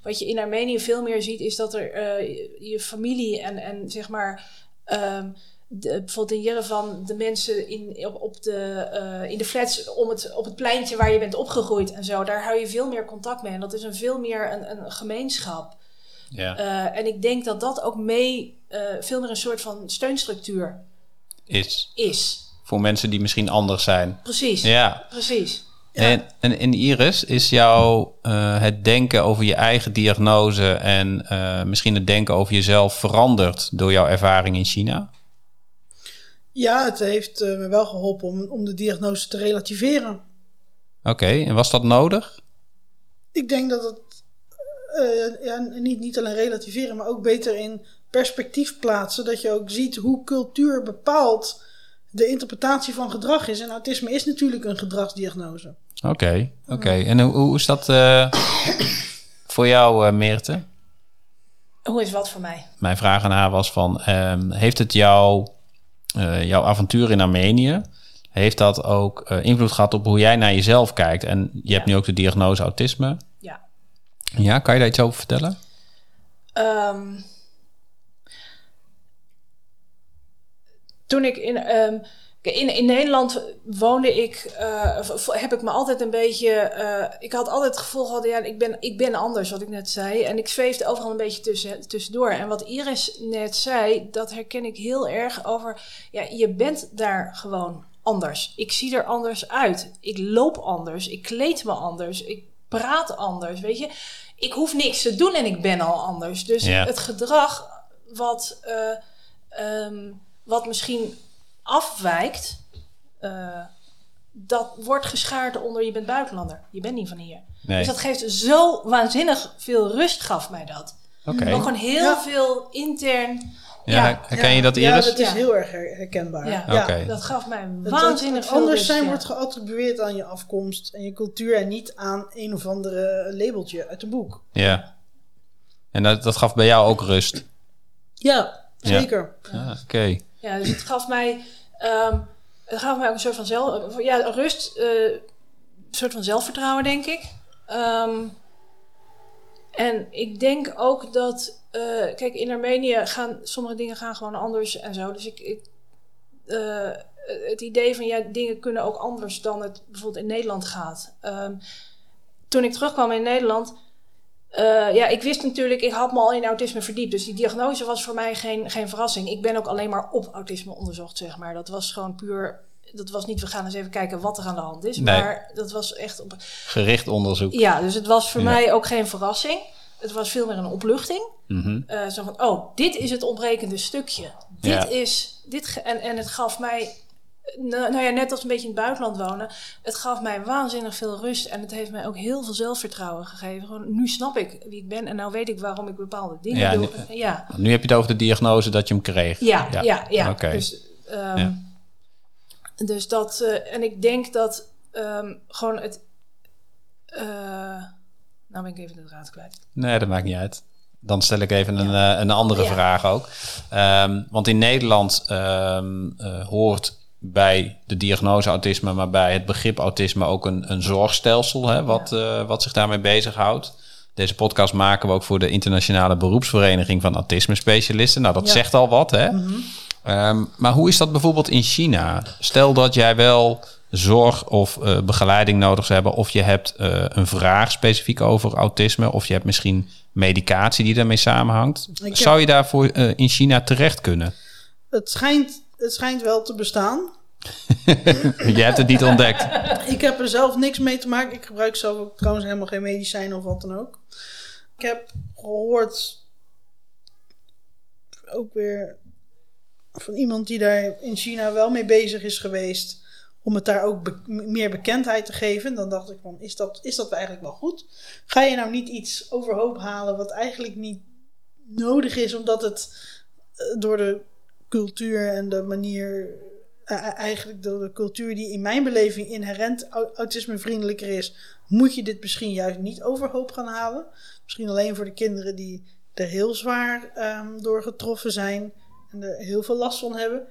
Wat je in Armenië veel meer ziet, is dat er eh, je, familie en, en zeg maar. ehm, de, bijvoorbeeld in Jerevan, de mensen in, op, op de, eh, in de flats om het, op het pleintje waar je bent opgegroeid en zo, daar hou je veel meer contact mee. En dat is een veel meer een, een gemeenschap. Ja, en ik denk dat dat ook mee veel meer een soort van steunstructuur is is. Voor mensen die misschien anders zijn. Precies, Ja, precies. En, en in Iris is jouw eh, het denken over je eigen diagnose en eh, misschien het denken over jezelf veranderd door jouw ervaring in China? Ja, het heeft eh, me wel geholpen om, om de diagnose te relativeren. Oké, en was dat nodig? Ik denk dat het eh, ja, niet, niet alleen relativeren, maar ook beter in perspectief plaatsen. Dat je ook ziet hoe cultuur bepaalt de interpretatie van gedrag is. En autisme is natuurlijk een gedragsdiagnose. Oké, oké. En hoe, hoe is dat eh, voor jou, eh Meerte? Hoe is wat voor mij? Mijn vraag aan haar was van, ehm, heeft het jou, eh, jouw avontuur in Armenië, heeft dat ook eh, invloed gehad op hoe jij naar jezelf kijkt? En je hebt nu ook de diagnose autisme. Ja. Ja, kan je daar iets over vertellen? Ehm, toen ik in, ehm, in, in Nederland woonde ik, eh, heb ik me altijd een beetje, eh, ik had altijd het gevoel gehad, ja, ik ben, ik ben anders, wat ik net zei. En ik zweefde overal een beetje tussen, tussendoor. En wat Iris net zei, dat herken ik heel erg over, ja, je bent daar gewoon anders. Ik zie er anders uit. Ik loop anders. Ik kleed me anders. Ik praat anders, weet je. Ik hoef niks te doen en ik ben al anders. Dus Ja. het gedrag wat, eh, ehm, wat misschien afwijkt, eh, dat wordt geschaard onder je bent buitenlander. Je bent niet van hier. Nee. Dus dat geeft zo waanzinnig veel rust, gaf mij dat. Oké. Ook gewoon heel Ja. veel intern Ja, Ja. herken je dat, Ja, Iris? dat is Ja. heel erg her- herkenbaar. Ja. Ja. Oké. Dat gaf mij waanzinnig veel anders rust, zijn ja. wordt geattribueerd aan je afkomst en je cultuur en niet aan een of andere labeltje uit een boek. Ja. En dat, dat gaf bij jou ook rust? Ja, zeker. Ja, oké. Ja, dus het gaf mij, ehm, het gaf mij ook een soort van zelf, ja, rust, eh, een soort van zelfvertrouwen, denk ik. Ehm, en ik denk ook dat, eh, kijk, in Armenië gaan sommige dingen gaan gewoon anders en zo. Dus ik, ik eh, het idee van ja, dingen kunnen ook anders dan het bijvoorbeeld in Nederland gaat. Ehm, toen ik terugkwam in Nederland, eh, ja, ik wist natuurlijk, ik had me al in autisme verdiept. Dus die diagnose was voor mij geen, geen verrassing. Ik ben ook alleen maar op autisme onderzocht, zeg maar. Dat was gewoon puur, dat was niet, we gaan eens even kijken wat er aan de hand is. Nee. Maar dat was echt op, Gericht onderzoek. ja, dus het was voor Ja. mij ook geen verrassing. Het was veel meer een opluchting. Mhm. Eh, zo van, oh, dit is het ontbrekende stukje. Dit Ja. is, dit en, en het gaf mij, nou, nou ja, net als een beetje in het buitenland wonen, het gaf mij waanzinnig veel rust en het heeft mij ook heel veel zelfvertrouwen gegeven. Gewoon, nu snap ik wie ik ben en nou weet ik waarom ik bepaalde dingen Ja, doe. nu- ja, Nu heb je het over de diagnose dat je hem kreeg. ja, ja, ja. Oké. Dus, ehm, Ja. dus dat, eh, en ik denk dat ehm, gewoon het, eh, nou ben ik even de draad kwijt. Nee, dat maakt niet uit. Dan stel ik even een, eh, een andere Ja. vraag ook. Ehm, want in Nederland hoort bij de diagnose autisme, maar bij het begrip autisme ook een, een zorgstelsel, hè, wat, eh, wat zich daarmee bezighoudt. Deze podcast maken we ook voor de Internationale Beroepsvereniging van Autisme Specialisten. Nou, dat Ja. zegt al wat, hè? Ehm, maar hoe is dat bijvoorbeeld in China? Stel dat jij wel zorg of eh, begeleiding nodig zou hebben, of je hebt eh, een vraag specifiek over autisme, of je hebt misschien medicatie die daarmee samenhangt. heb- Zou je daarvoor in China terecht kunnen? Het schijnt, het schijnt wel te bestaan. je hebt het niet ontdekt. Ik heb er zelf niks mee te maken. Ik gebruik zelf ook trouwens helemaal geen medicijnen of wat dan ook. Ik heb gehoord, ook weer van iemand die daar in China wel mee bezig is geweest, om het daar ook be- meer bekendheid te geven. Dan dacht ik van, is dat, is dat eigenlijk wel goed? Ga je nou niet iets overhoop halen wat eigenlijk niet nodig is, omdat het eh, door de cultuur en de manier eh, eigenlijk door de cultuur die in mijn beleving inherent au- autismevriendelijker is, moet je dit misschien juist niet overhoop gaan halen. Misschien alleen voor de kinderen die er heel zwaar ehm, door getroffen zijn en er heel veel last van hebben.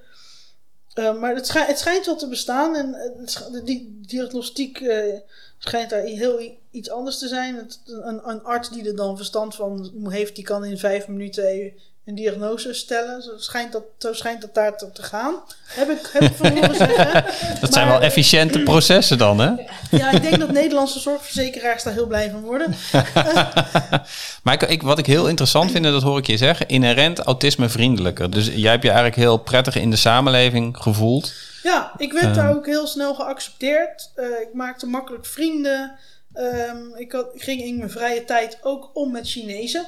Eh, maar het, het schijnt wel te bestaan en eh, de diagnostiek eh, schijnt daar heel iets anders te zijn. Een, een arts die er dan verstand van heeft, die kan in vijf minuten een diagnose stellen. Zo schijnt dat, zo schijnt dat daar te, te gaan. Heb ik, heb ik van horen zeggen. Dat zijn wel efficiënte processen dan, hè? Ja, ik denk dat Nederlandse zorgverzekeraars daar heel blij van worden. Maar ik, ik- wat ik heel interessant vind, en dat hoor ik je zeggen, inherent autismevriendelijker. Dus jij hebt je eigenlijk heel prettig in de samenleving gevoeld. Ja, ik werd daar ook heel snel geaccepteerd. Eh, ik maakte makkelijk vrienden. Ehm, ik, had, ik ging in mijn vrije tijd ook om met Chinezen.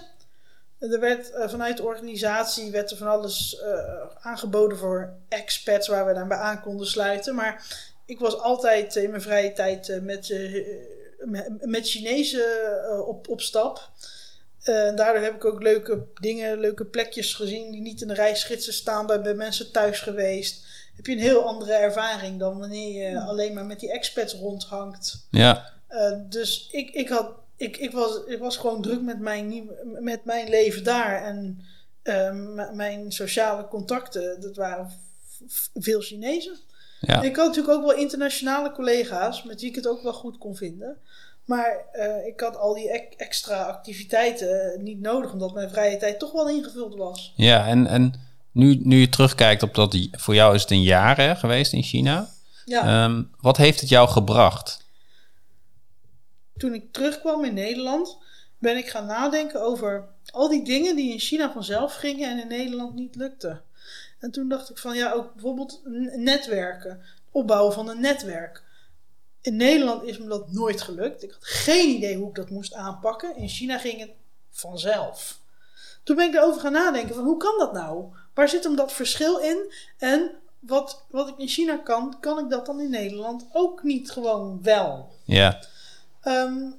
Er werd eh, vanuit de organisatie werd er van alles eh, aangeboden voor expats waar we dan bij aan konden sluiten. Maar ik was altijd in mijn vrije tijd eh, met, met, Chinezen op, op stap. Daardoor heb ik ook leuke dingen, leuke plekjes gezien die niet in de reisgidsen staan, bij, bij mensen thuis geweest. Heb je een heel andere ervaring dan wanneer je alleen maar met die expats rondhangt. Ja, dus ik, ik, had, ik, ik, was, ik was gewoon druk met mijn, met mijn leven daar. En eh, m- mijn sociale contacten, dat waren veel Chinezen. ja. Ik had natuurlijk ook wel internationale collega's met wie ik het ook wel goed kon vinden. Maar eh, ik had al die extra activiteiten niet nodig, omdat mijn vrije tijd toch wel ingevuld was. ja en, en nu, nu je terugkijkt op dat, voor jou is het een jaar hè, geweest in China. Ja, Ehm, wat heeft het jou gebracht? Toen ik terugkwam in Nederland, ben ik gaan nadenken over al die dingen die in China vanzelf gingen en in Nederland niet lukten. En toen dacht ik van ja, ook bijvoorbeeld netwerken, opbouwen van een netwerk. In Nederland is me dat nooit gelukt. Ik had geen idee hoe ik dat moest aanpakken. In China ging het vanzelf. Toen ben ik erover gaan nadenken van hoe kan dat nou? Waar zit hem dat verschil in? En wat, wat ik in China kan, kan ik dat dan in Nederland ook niet gewoon wel? Ja, Ehm,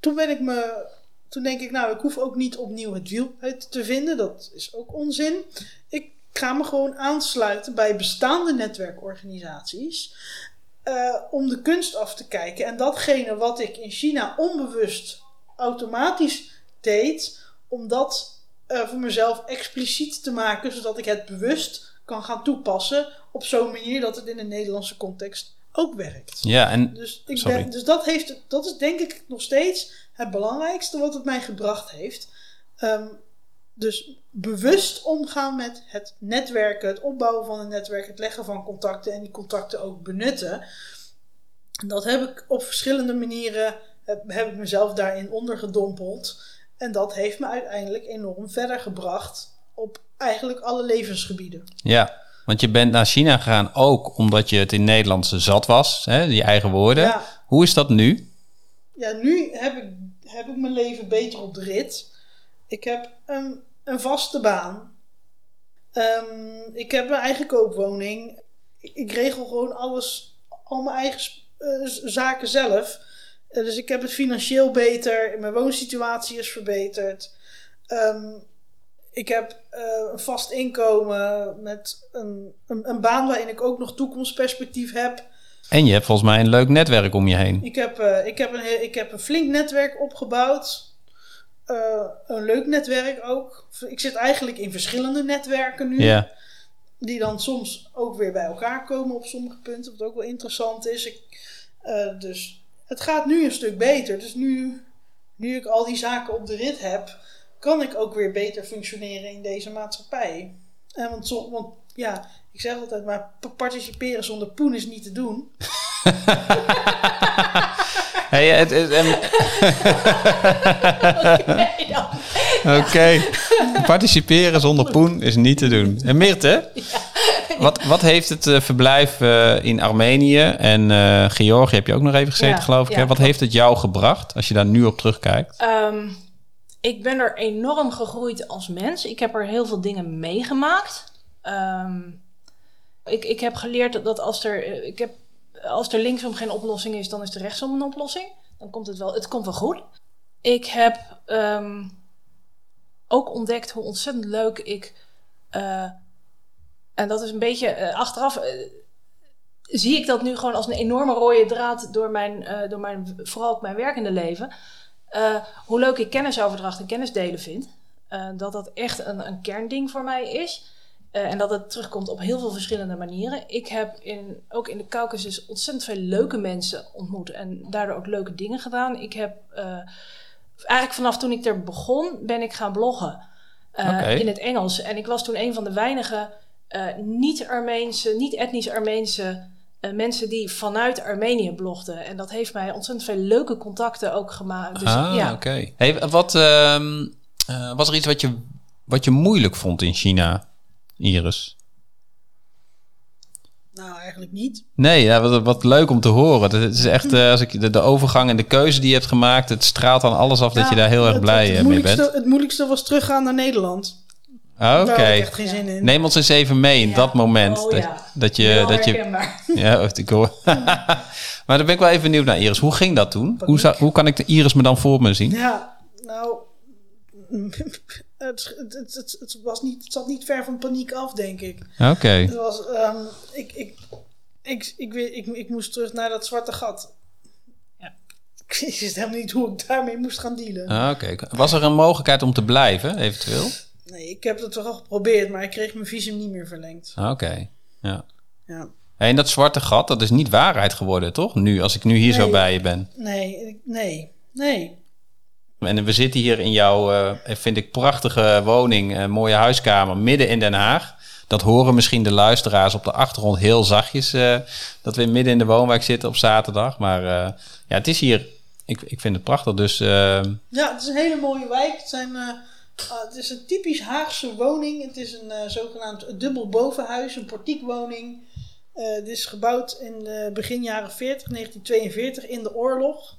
toen ik me toen denk ik, nou, ik hoef ook niet opnieuw het wiel te vinden. Dat is ook onzin. Ik ga me gewoon aansluiten bij bestaande netwerkorganisaties. eh, om de kunst af te kijken. En datgene wat ik in China onbewust automatisch deed, om dat eh, voor mezelf expliciet te maken, zodat ik het bewust kan gaan toepassen op zo'n manier dat het in de Nederlandse context ook werkt. Ja, en Dus, ik ben, dus dat, heeft, dat is denk ik nog steeds het belangrijkste wat het mij gebracht heeft. Ehm, dus bewust omgaan met het netwerken, het opbouwen van een netwerk, het leggen van contacten en die contacten ook benutten. Dat heb ik op verschillende manieren, heb, heb ik mezelf daarin ondergedompeld. En dat heeft me uiteindelijk enorm verder gebracht op eigenlijk alle levensgebieden. ja, want je bent naar China gegaan ook omdat je het in Nederlands zat was, hè, die eigen woorden. Ja, Hoe is dat nu? ja, nu heb ik, heb ik mijn leven beter op de rit. Ik heb een, een vaste baan. Ehm, ik heb een eigen koopwoning. Ik, ik regel gewoon alles, al mijn eigen eh, zaken zelf. Eh, dus ik heb het financieel beter. Mijn woonsituatie is verbeterd. Ehm, ik heb eh, een vast inkomen met een, een, een baan waarin ik ook nog toekomstperspectief heb. En je hebt volgens mij een leuk netwerk om je heen. Ik heb, eh, ik, heb een, ik heb een flink netwerk opgebouwd. Eh, een leuk netwerk ook. Ik zit eigenlijk in verschillende netwerken nu. Ja, Die dan soms ook weer bij elkaar komen op sommige punten. Wat ook wel interessant is. Ik, dus het gaat nu een stuk beter. Dus nu, nu ik al die zaken op de rit heb, kan ik ook weer beter functioneren in deze maatschappij. En want, zo, want ja, ik zeg altijd maar, pa- participeren zonder poen is niet te doen. hey, het, het-. Oké. Participeren zonder poen is niet te doen. En Mirte, wat, wat heeft het eh, verblijf eh, in Armenië en eh, Georgië, heb je ook nog even gezeten, Ja, geloof ik. ja, hè? Wat klopt. heeft het jou gebracht als je daar nu op terugkijkt? Ehm, ik ben er enorm gegroeid als mens. Ik heb er heel veel dingen meegemaakt. Ehm, ik, ik heb geleerd dat als er, eh, ik heb, als er linksom geen oplossing is, dan is er rechtsom een oplossing. Dan komt het wel, het komt wel goed. Ik heb ehm, ook ontdekt hoe ontzettend leuk ik. eh, en dat is een beetje eh, achteraf. zie ik dat nu gewoon als een enorme rode draad door mijn, door mijn vooral ook mijn werkende leven. Eh, hoe leuk ik kennisoverdracht en kennisdelen vind. Eh, dat dat echt een, een kernding voor mij is. Eh, en dat het terugkomt op heel veel verschillende manieren. Ik heb in, ook in de Caucasus ontzettend veel leuke mensen ontmoet. En daardoor ook leuke dingen gedaan. Ik heb eigenlijk vanaf toen ik er begon, ben ik gaan bloggen. In het Engels. En ik was toen een van de weinige niet-Armeense, niet-etnisch Armeense eh, mensen die vanuit Armenië blogden. En dat heeft mij ontzettend veel leuke contacten ook gemaakt. Dus ah, ja, oké. Hey, wat, ehm, eh, was er iets wat je, wat je moeilijk vond in China, Iris? Nou, eigenlijk niet. Nee, ja, wat, wat leuk om te horen. Het is echt, eh, als ik de, de overgang en de keuze die je hebt gemaakt, het straalt dan alles af dat je daar heel erg blij het, mee moeilijkste, bent. Het moeilijkste was teruggaan naar Nederland. Oké. Ik echt geen zin in. Neem ons eens even mee in Ja. dat moment. Oh, dat, ja. dat je. heel dat je ja, ik hoor. maar dan ben ik wel even benieuwd naar Iris. Hoe ging dat toen? Hoe, zou- hoe kan ik de Iris me dan voor me zien? Ja, nou. Het, het, het, het, was niet, het zat niet ver van paniek af, denk ik. Oké. Het was, ehm, ik, ik, ik, ik, weet- ik, ik moest terug naar dat zwarte gat. Ja. Ik wist helemaal niet hoe ik daarmee moest gaan dealen. Ah, Oké. Was er een mogelijkheid om te blijven, eventueel? Nee, ik heb het wel geprobeerd, maar ik kreeg mijn visum niet meer verlengd. Ah, Oké. Ja. Ja. En dat zwarte gat, dat is niet waarheid geworden, toch? Nu, als ik nu hier zo bij je ben. Nee, nee, nee. En we zitten hier in jouw, eh, vind ik, prachtige woning, eh, mooie huiskamer, midden in Den Haag. Dat horen misschien de luisteraars op de achtergrond heel zachtjes, eh, dat we midden in de woonwijk zitten op zaterdag. Maar ja, het is hier, ik, ik vind het prachtig. Dus Ja, het is een hele mooie wijk. Het, zijn, ah, het is een typisch Haagse woning. Het is een eh, zogenaamd dubbel bovenhuis, een portiekwoning. Eh het is gebouwd in de begin jaren 40, 1942, in de oorlog.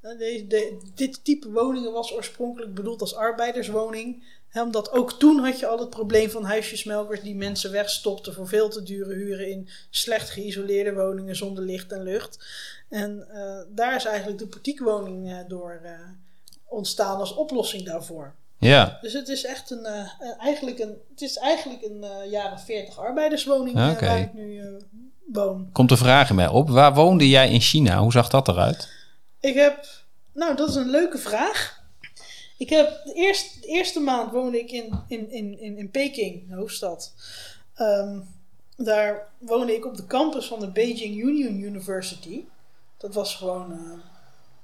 Eh, dit type woningen was oorspronkelijk bedoeld als arbeiderswoning. Omdat ook toen had je al het probleem van huisjesmelkers die mensen wegstopten voor veel te dure huren in slecht geïsoleerde woningen zonder licht en lucht. En daar is eigenlijk de portiekwoning door ontstaan als oplossing daarvoor. Ja, Dus het is echt een, eh, een- eigenlijk een, het is eigenlijk een eh, jaren 40 arbeiderswoning eh, waar ik nu woon. komt de vraag in mij op. Waar woonde jij in China? Hoe zag dat eruit? Ik heb, nou dat is een leuke vraag. Ik heb de eerste, de eerste maand woonde ik in, in, in, in, in Peking, de hoofdstad. Ehm, daar woonde ik op de campus van de Beijing Union University. Dat was gewoon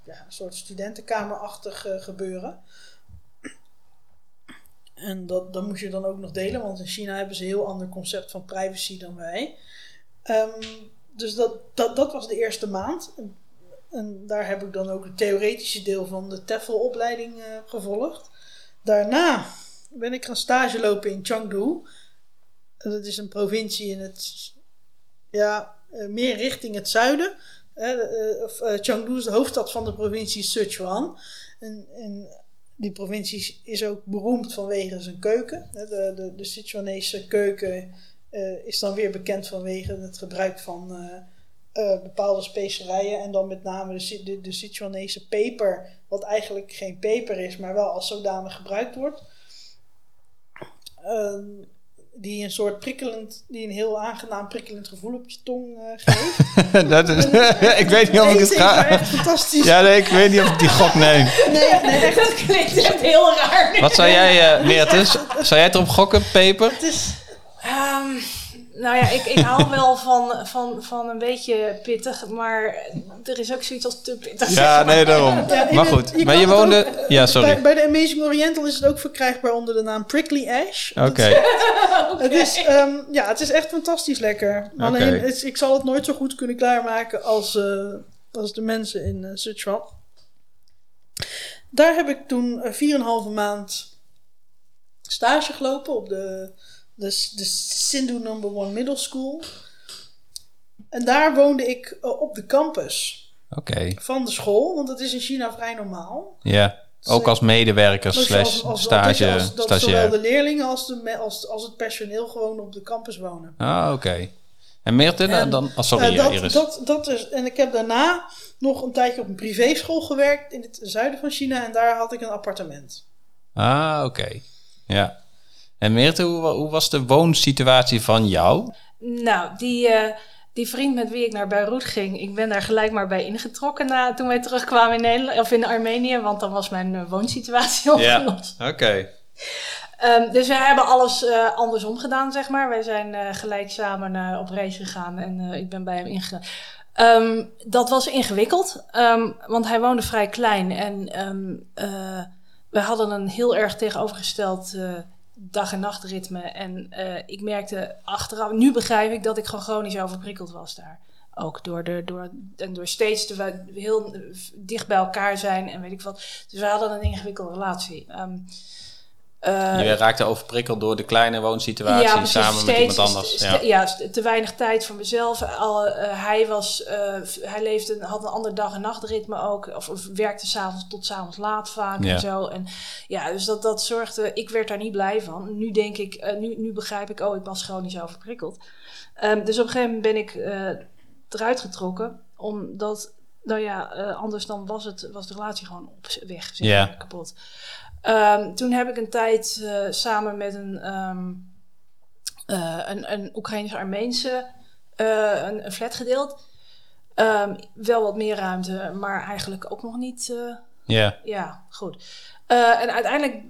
ja, een soort studentenkamerachtig gebeuren. En dat, dat moest je dan ook nog delen, want in China hebben ze een heel ander concept van privacy dan wij. Ehm, dus dat, dat, dat was de eerste maand. En, daar heb ik dan ook het theoretische deel van de TEFL-opleiding eh, gevolgd. Daarna ben ik gaan stage lopen in Chengdu. En Dat is een provincie in het, ja, eh, meer richting het zuiden. Eh, Chengdu is de hoofdstad van de provincie Sichuan. En, en die provincie is ook beroemd vanwege zijn keuken. De, de, de Sichuanese keuken eh, is dan weer bekend vanwege het gebruik van eh, eh, bepaalde specerijen. En dan met name de, de Sichuanese peper, wat eigenlijk geen peper is, maar wel als zodanig gebruikt wordt. Ehm, die een soort prikkelend, die een heel aangenaam prikkelend gevoel op je tong eh, geeft. dat is, ik weet niet of ik het ga. echt fantastisch. Ja, nee, ik weet niet of ik die gok neem. Nee, nee, echt. Dat klinkt echt heel raar. Wat zou jij, eh Meerte, zou jij erop gokken, peper? Het is, Ehm, nou ja, ik, ik hou wel van, van, van een beetje pittig, maar er is ook zoiets als te pittig. Ja, nee, daarom. Ja, Maar het- goed, je maar je het woonde... ook, eh, Ja, sorry. Bij, bij de Amazing Oriental is het ook verkrijgbaar onder de naam Prickly Ash. Oké. Het is, ehm, ja, het is echt fantastisch lekker. Alleen, het ik zal het nooit zo goed kunnen klaarmaken als, eh, als de mensen in eh Sichuan. Daar heb ik toen eh, 4,5 maand stage gelopen op de, de, de Sindhu Number One Middle School. En daar woonde ik eh, op de campus van de school, want dat is in China vrij normaal. ja. Ook als medewerker Dus slash stage, als- dat zowel de leerlingen als, de, als, als het personeel gewoon op de campus wonen. Ah, oké. En Meerte, nou, En, dan... Oh, sorry, Eh, dat, Iris. dat, dat is, en ik heb daarna nog een tijdje op een privéschool gewerkt in het zuiden van China en daar had ik een appartement. Ah, oké. Ja. En Meerte, hoe, wa- hoe was de woonsituatie van jou? Nou, die, eh, die vriend met wie ik naar Beirut ging, ik ben daar gelijk maar bij ingetrokken na, toen wij terugkwamen in, Nederland, of in Armenië, want dan was mijn eh, woonsituatie opgelost. oké. Ehm, dus we hebben alles eh, andersom gedaan, zeg maar. Wij zijn gelijk samen op reis gegaan en ik ben bij hem ingegaan. Ehm, dat was ingewikkeld, ehm, want hij woonde vrij klein en we hadden een heel erg tegenovergesteld dag- en nachtritme. En eh, ik merkte achteraf, nu begrijp ik dat ik gewoon chronisch overprikkeld was daar. Ook door, de, door, en door steeds te, heel eh, dicht bij elkaar zijn en weet ik wat. Dus we hadden een ingewikkelde relatie. Ehm, eh, Je raakte overprikkeld door de kleine woonsituatie precies. samen met iemand anders. Ja. ja, te weinig tijd voor mezelf. Al, eh, hij, was, eh, hij leefde, had een ander dag- en nachtritme ook. Of, of werkte s'avonds tot s'avonds laat vaak Ja. en zo. En ja, dus dat, dat zorgde... Ik werd daar niet blij van. Nu denk ik, nu, nu begrijp ik... Oh, ik was chronisch overprikkeld. Ehm, dus op een gegeven moment ben ik eruit getrokken. Omdat, nou ja, anders dan was, het, was de relatie gewoon op weg. Zeg kapot. Ehm, toen heb ik een tijd eh, samen met een, ehm eh, een, een Oekraïnse-Armeense eh, een, een flat gedeeld. Ehm, wel wat meer ruimte, maar eigenlijk ook nog niet. Ja. ja, goed. En uiteindelijk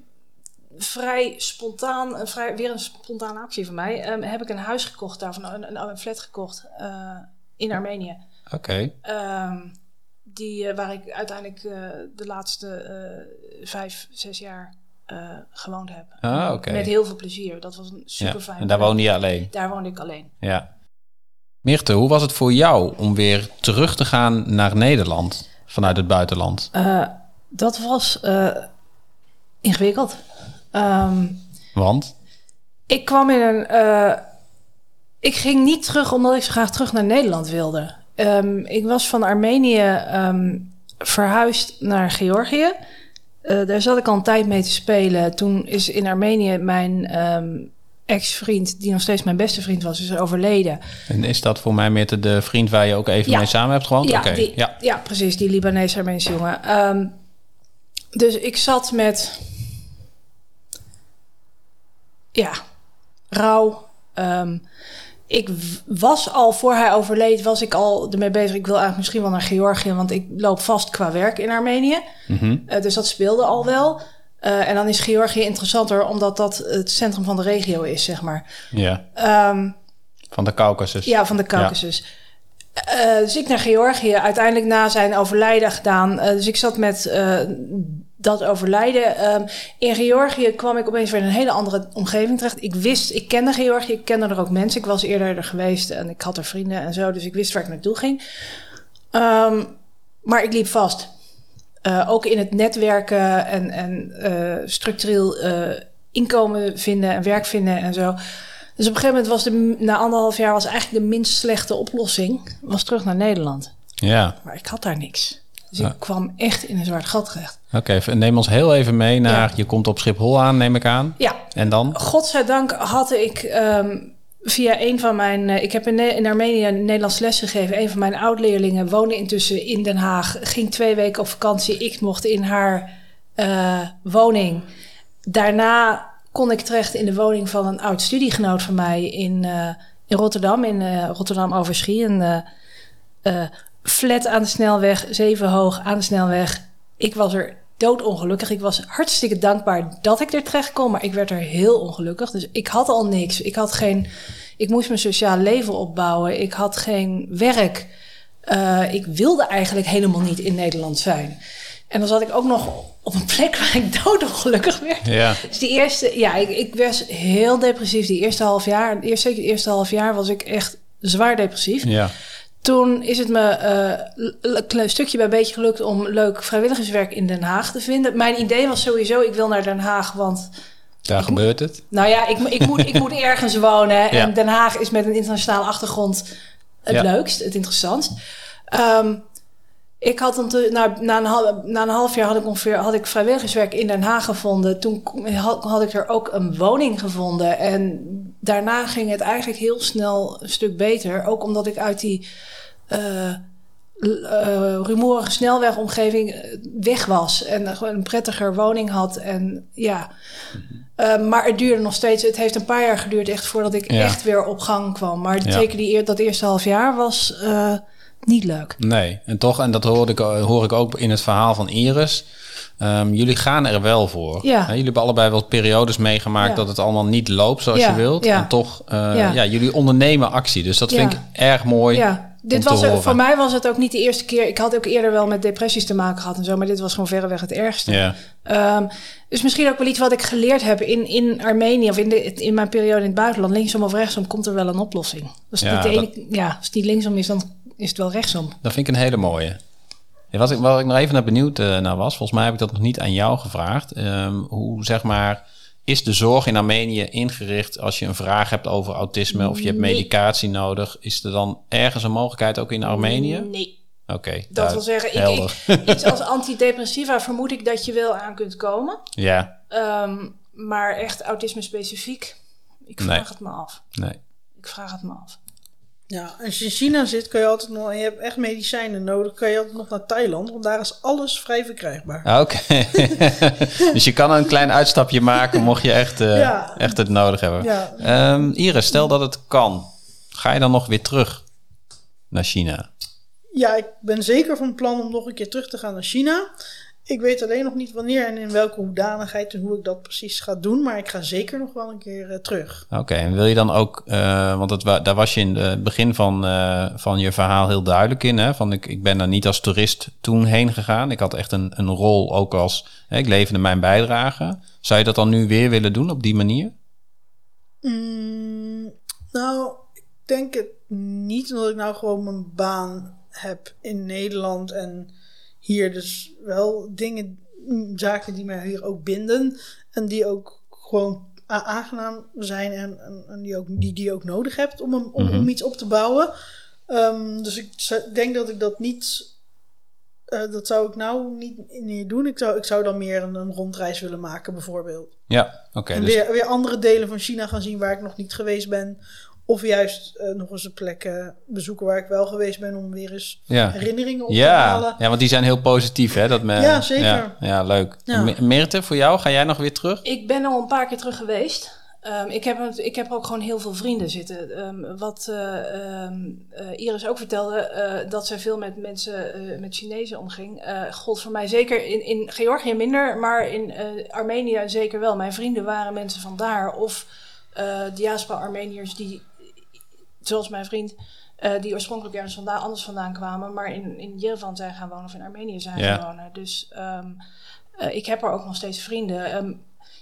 vrij spontaan, een vrij, weer een spontane actie van mij, heb ik een huis gekocht daarvan, een, een, een flat gekocht in Armenië. Oké. Die, eh, waar ik uiteindelijk eh, de laatste eh, vijf, zes jaar eh, gewoond heb. Ah. Met heel veel plezier. Dat was een Ja. super fijn. En daar woonde je alleen. Daar woonde ik alleen. Ja. Meerte, hoe was het voor jou om weer terug te gaan naar Nederland vanuit het buitenland? Dat was ingewikkeld. Ehm, Want? ik kwam in een. ik ging niet terug omdat ik zo graag terug naar Nederland wilde. Ehm, ik was van Armenië ehm, verhuisd naar Georgië. Eh, daar zat ik al een tijd mee te spelen. Toen is in Armenië mijn ehm, ex-vriend, die nog steeds mijn beste vriend was, is overleden. En is dat voor mij Meerte de vriend waar je ook even Ja. mee samen hebt gewoond? Ja, die, Ja. ja. precies, die Libanese Armeense jongen. Dus ik zat met. Ja, rouw. Ik was al voor hij overleed, was ik al ermee bezig. Ik wil eigenlijk misschien wel naar Georgië, want ik loop vast qua werk in Armenië. Mhm. Eh, dus dat speelde al wel. Eh, en dan is Georgië interessanter, omdat dat het centrum van de regio is, zeg maar. Ja, Ehm, van de Caucasus. ja, van de Caucasus. Eh, dus ik naar Georgië, uiteindelijk na zijn overlijden gedaan. Dus ik zat met dat overlijden. Ehm, in Georgië kwam ik opeens weer in een hele andere omgeving terecht. Ik wist, ik kende Georgië, ik kende er ook mensen. Ik was eerder er geweest en ik had er vrienden en zo. Dus ik wist waar ik naartoe ging. Ehm, maar ik liep vast. Eh, ook in het netwerken en, en eh, structureel eh, inkomen vinden en werk vinden en zo. Dus op een gegeven moment was de, na anderhalf jaar was eigenlijk de minst slechte oplossing, was terug naar Nederland. Ja, Maar ik had daar niks. Dus ik kwam echt in een zwart gat terecht. oké. neem ons heel even mee naar... Je komt op Schiphol aan, neem ik aan. Ja, En dan? godzijdank had ik ehm, via een van mijn... eh, ik heb in, in Armenië een Nederlands les gegeven. Een van mijn oud-leerlingen woonde intussen in Den Haag. Ging twee weken op vakantie. Ik mocht in haar eh, woning. Daarna kon ik terecht in de woning van een oud studiegenoot van mij in, eh, in Rotterdam. In Rotterdam Overschie. Een flat aan de snelweg, zeven hoog aan de snelweg. Ik was er doodongelukkig. Ik was hartstikke dankbaar dat ik er terecht kon, maar ik werd er heel ongelukkig. Dus ik had al niks. Ik had geen. Ik moest mijn sociaal leven opbouwen. Ik had geen werk. Eh, ik wilde eigenlijk helemaal niet in Nederland zijn. En dan zat ik ook nog op een plek waar ik doodongelukkig werd. Ja. Dus die eerste, ja, ik, ik was heel depressief. Die eerste half jaar, eerst zeker het eerste half jaar was ik echt zwaar depressief. Ja. Toen is het me eh, een klein stukje bij beetje gelukt om leuk vrijwilligerswerk in Den Haag te vinden. Mijn idee was sowieso, ik wil naar Den Haag, want Daar gebeurt het. nou ja, ik, ik, moet, ik moet ergens wonen. En. Den Haag is met een internationale achtergrond het Ja. leukst, het interessantst. Ehm, ik had dan te- na, na, een half, na een half jaar had ik ongeveer had ik vrijwilligerswerk in Den Haag gevonden. Toen had, had ik er ook een woning gevonden. En daarna ging het eigenlijk heel snel een stuk beter. Ook omdat ik uit die l- eh, rumoerige snelwegomgeving eh, weg was. En gewoon een prettiger woning had. En ja. Eh, maar het duurde nog steeds. Het heeft een paar jaar geduurd echt voordat ik Ja. echt weer op gang kwam. Maar Ja. zeker die, dat eerste half jaar was niet leuk. Nee, en toch, en dat hoor ik, hoor ik ook in het verhaal van Iris. Ehm, jullie gaan er wel voor. Ja. Jullie hebben allebei wel periodes meegemaakt Ja. dat het allemaal niet loopt zoals Ja, je wilt. ja. En toch, eh, Ja. jullie ondernemen actie. Dus dat vind ik erg mooi. Ja, dit was er, voor mij was het ook niet de eerste keer. Ik had ook eerder wel met depressies te maken gehad en zo, maar dit was gewoon verreweg het ergste. Ja. Ehm, dus misschien ook wel iets wat ik geleerd heb in, in Armenië of in, de, in mijn periode in het buitenland. Linksom of rechtsom komt er wel een oplossing. Ja, niet, de ene, ja, als het niet linksom is, dan is het wel rechtsom. Dat vind ik een hele mooie. Wat, ik, wat ik nog even naar benieuwd eh, naar was, volgens mij heb ik dat nog niet aan jou gevraagd. Ehm, hoe zeg maar, is de zorg in Armenië ingericht als je een vraag hebt over autisme of je hebt Nee. medicatie nodig? Is er dan ergens een mogelijkheid ook in Armenië? Nee. Oké, Dat wil zeggen, ik, iets als antidepressiva vermoed ik dat je wel aan kunt komen. ja, Ehm, maar echt autisme specifiek, ik vraag Nee. het me af. nee. Ik vraag het me af. Ja, als je in China zit, kan je altijd nog, en je hebt echt medicijnen nodig, kan je altijd nog naar Thailand, want daar is alles vrij verkrijgbaar. Ah, Oké. dus je kan een klein uitstapje maken mocht je echt, eh, Ja. echt het nodig hebben. Ja. Ehm, Iris, stel dat het kan. Ga je dan nog weer terug naar China? Ja, ik ben zeker van plan om nog een keer terug te gaan naar China. Ik weet alleen nog niet wanneer en in welke hoedanigheid en hoe ik dat precies ga doen, maar ik ga zeker nog wel een keer eh, terug. Oké, en wil je dan ook, eh, want het, wa- daar was je in het begin van, eh, van je verhaal heel duidelijk in, hè? Van ik, ik ben daar niet als toerist toen heen gegaan. Ik had echt een, een rol ook als, hè, ik leverde mijn bijdrage. Zou je dat dan nu weer willen doen op die manier? Mm, nou, ik denk het niet, omdat ik nou gewoon mijn baan heb in Nederland en hier dus wel dingen, mm, zaken die mij hier ook binden en die ook gewoon aangenaam zijn en, en, en die, ook, die, die je ook nodig hebt om, om, Mhm. om iets op te bouwen. Ehm, dus ik denk dat ik dat niet, eh, dat zou ik nou niet meer doen. Ik zou, ik zou dan meer een, een rondreis willen maken bijvoorbeeld. Ja, oké. En dus, weer, weer andere delen van China gaan zien waar ik nog niet geweest ben. Of juist eh, nog eens een plek eh, bezoeken waar ik wel geweest ben om weer eens Ja. herinneringen op te halen. ja, want die zijn heel positief, hè? Dat men, Ja, zeker. Ja, ja, leuk. Ja. Meerte, voor jou, ga jij nog weer terug? Ik ben al een paar keer terug geweest. Ehm, ik, heb, ik heb ook gewoon heel veel vrienden zitten. Ehm, wat eh, ehm, eh, Iris ook vertelde, eh, dat zij veel met mensen, eh, met Chinezen omging. eh gold voor mij zeker in, in Georgië minder, maar in eh, Armenië zeker wel. Mijn vrienden waren mensen van daar. Of eh diaspora-Armeniërs die, zoals mijn vriend, eh, die oorspronkelijk ergens vandaan, anders vandaan kwamen, maar in, in Yerevan zijn gaan wonen of in Armenië zijn Ja. gaan wonen. Dus ehm, eh, ik heb er ook nog steeds vrienden. Ehm,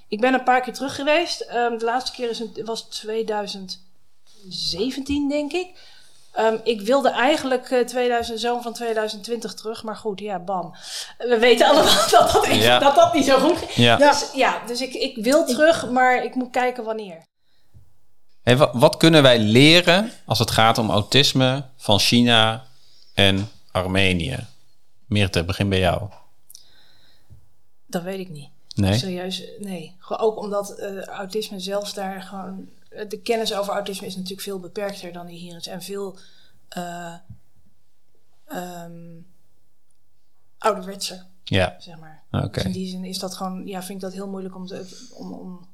ik ben een paar keer terug geweest. Ehm, de laatste keer is het, was 2017, denk ik. Ik wilde eigenlijk eh 2000, zomer van 2020 terug, maar goed, ja, bam. We weten allemaal dat dat, Ja. dat, dat niet zo goed ging. Ja. Ja. Dus, ja, dus ik, ik wil terug, maar ik moet kijken wanneer. Hey, wat, kunnen wij leren als het gaat om autisme van China en Armenië? Meerte, begin bij jou. Dat weet ik niet. Nee? Serieus, nee. Gewoon Ook omdat eh, autisme zelfs daar gewoon... eh, De kennis over autisme is natuurlijk veel beperkter dan die hier is. En veel eh ehm, ouderwetser, Ja, zeg maar. oké. Dus in die zin is dat gewoon... Ja, vind ik dat heel moeilijk om, te, om, om,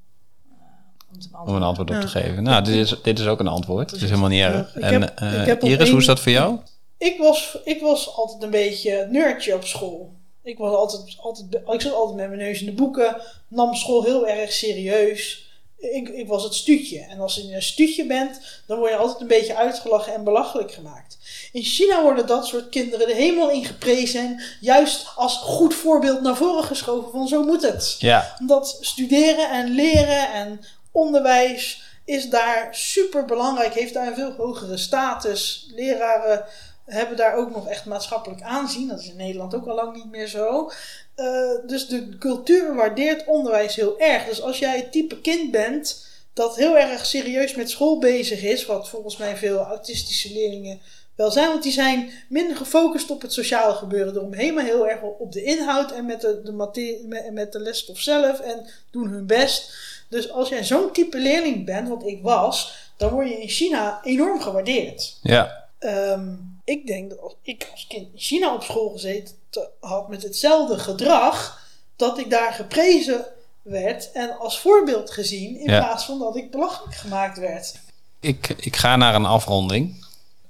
om een antwoord op te geven. Nou, dit is, dit is ook een antwoord. Het is helemaal niet erg. Ik En heb- eh, Iris, hoe is dat voor jou? Ik was, ik was altijd een beetje nerdje op school. Ik, was altijd, altijd, ik zat altijd met mijn neus in de boeken, nam school heel erg serieus. Ik, ik was het stuutje. En als je een stuutje bent, dan word je altijd een beetje uitgelachen en belachelijk gemaakt. In China worden dat soort kinderen de hemel ingeprezen en juist als goed voorbeeld naar voren geschoven van zo moet het. Ja, Omdat studeren en leren en onderwijs is daar super belangrijk, heeft daar een veel hogere status. Leraren hebben daar ook nog echt maatschappelijk aanzien. Dat is in Nederland ook al lang niet meer zo. Eh, dus de cultuur waardeert onderwijs heel erg. Dus als jij het type kind bent dat heel erg serieus met school bezig is, wat volgens mij veel autistische leerlingen wel zijn, want die zijn minder gefocust op het sociale gebeuren eromheen, maar heel erg op de inhoud en met de, de, materie, met de lesstof zelf en doen hun best. Dus als jij zo'n type leerling bent, wat ik was, dan word je in China enorm gewaardeerd. ja, Ehm, ik denk dat als ik als kind in China op school gezeten te- had met hetzelfde gedrag, dat ik daar geprezen werd en als voorbeeld gezien, in Ja. plaats van dat ik belachelijk gemaakt werd. ik, ik ga naar een afronding.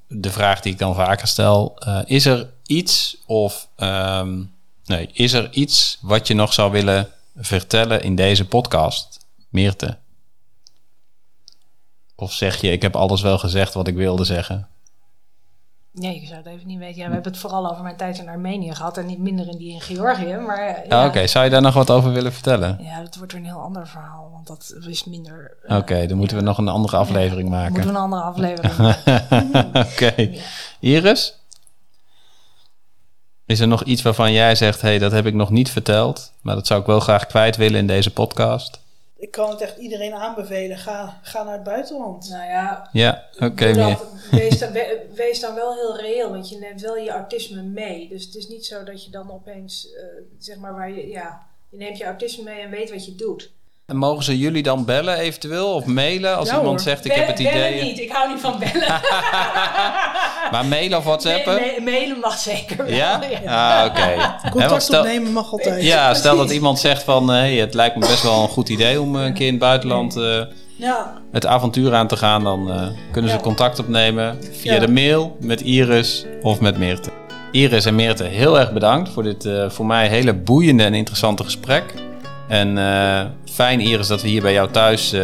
De vraag die ik dan vaker stel: eh, is er iets of ehm, nee, is er iets wat je nog zou willen vertellen in deze podcast, Meerte? Of zeg je: ik heb alles wel gezegd wat ik wilde zeggen? Nee, ik zou het even niet weten. Ja, we hebben het vooral over mijn tijd in Armenië gehad en niet minder in die in Georgië. Maar eh, Ja, ja, Oké, zou je daar nog wat over willen vertellen? ja, dat wordt een heel ander verhaal, want dat is minder... eh, Oké, dan moeten we nog een andere aflevering maken. Moeten we een andere aflevering maken. Oké. Iris? Is er nog iets waarvan jij zegt: hey, dat heb ik nog niet verteld, maar dat zou ik wel graag kwijt willen in deze podcast? Ik kan het echt iedereen aanbevelen. Ga, ga naar het buitenland. Nou ja, Ja, oké. wees, dan, we- wees dan wel heel reëel, want je neemt wel je autisme mee. Dus het is niet zo dat je dan opeens, eh, zeg maar, waar je, ja, je neemt je autisme mee en weet wat je doet. En mogen ze jullie dan bellen eventueel of mailen als Ja, iemand hoor. zegt: ik heb het idee. Bellen niet, ik hou niet van bellen. Maar mailen of whatsappen? Ma- ma- mailen mag zeker wel. Ja? Ah, oké. Contact stel- opnemen mag altijd. Ja, stel dat iemand zegt van, hey, het lijkt me best wel een goed idee om eh, een keer in het buitenland eh, Ja, het avontuur aan te gaan, dan eh, kunnen ze Ja. contact opnemen via Ja. de mail met Iris of met Meerte. Iris en Meerte, heel erg bedankt voor dit eh, voor mij hele boeiende en interessante gesprek. En eh, fijn Iris dat we hier bij jou thuis eh,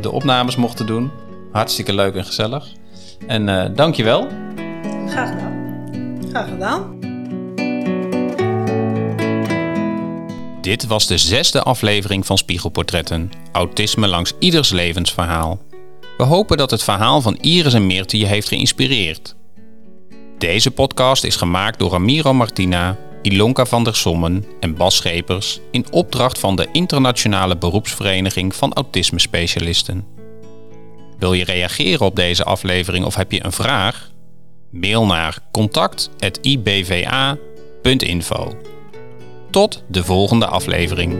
de opnames mochten doen. Hartstikke leuk en gezellig. En eh dankjewel. Graag gedaan. graag gedaan. Dit was de zesde aflevering van Spiegelportretten. Autisme langs ieders levensverhaal. We hopen dat het verhaal van Iris en Meerte je heeft geïnspireerd. Deze podcast is gemaakt door Ramiro Martina, Ilonka van der Sommen en Bas Schepers in opdracht van de Internationale Beroepsvereniging van Autisme Specialisten. Wil je reageren op deze aflevering of heb je een vraag? Mail naar contact@ibva.info. Tot de volgende aflevering.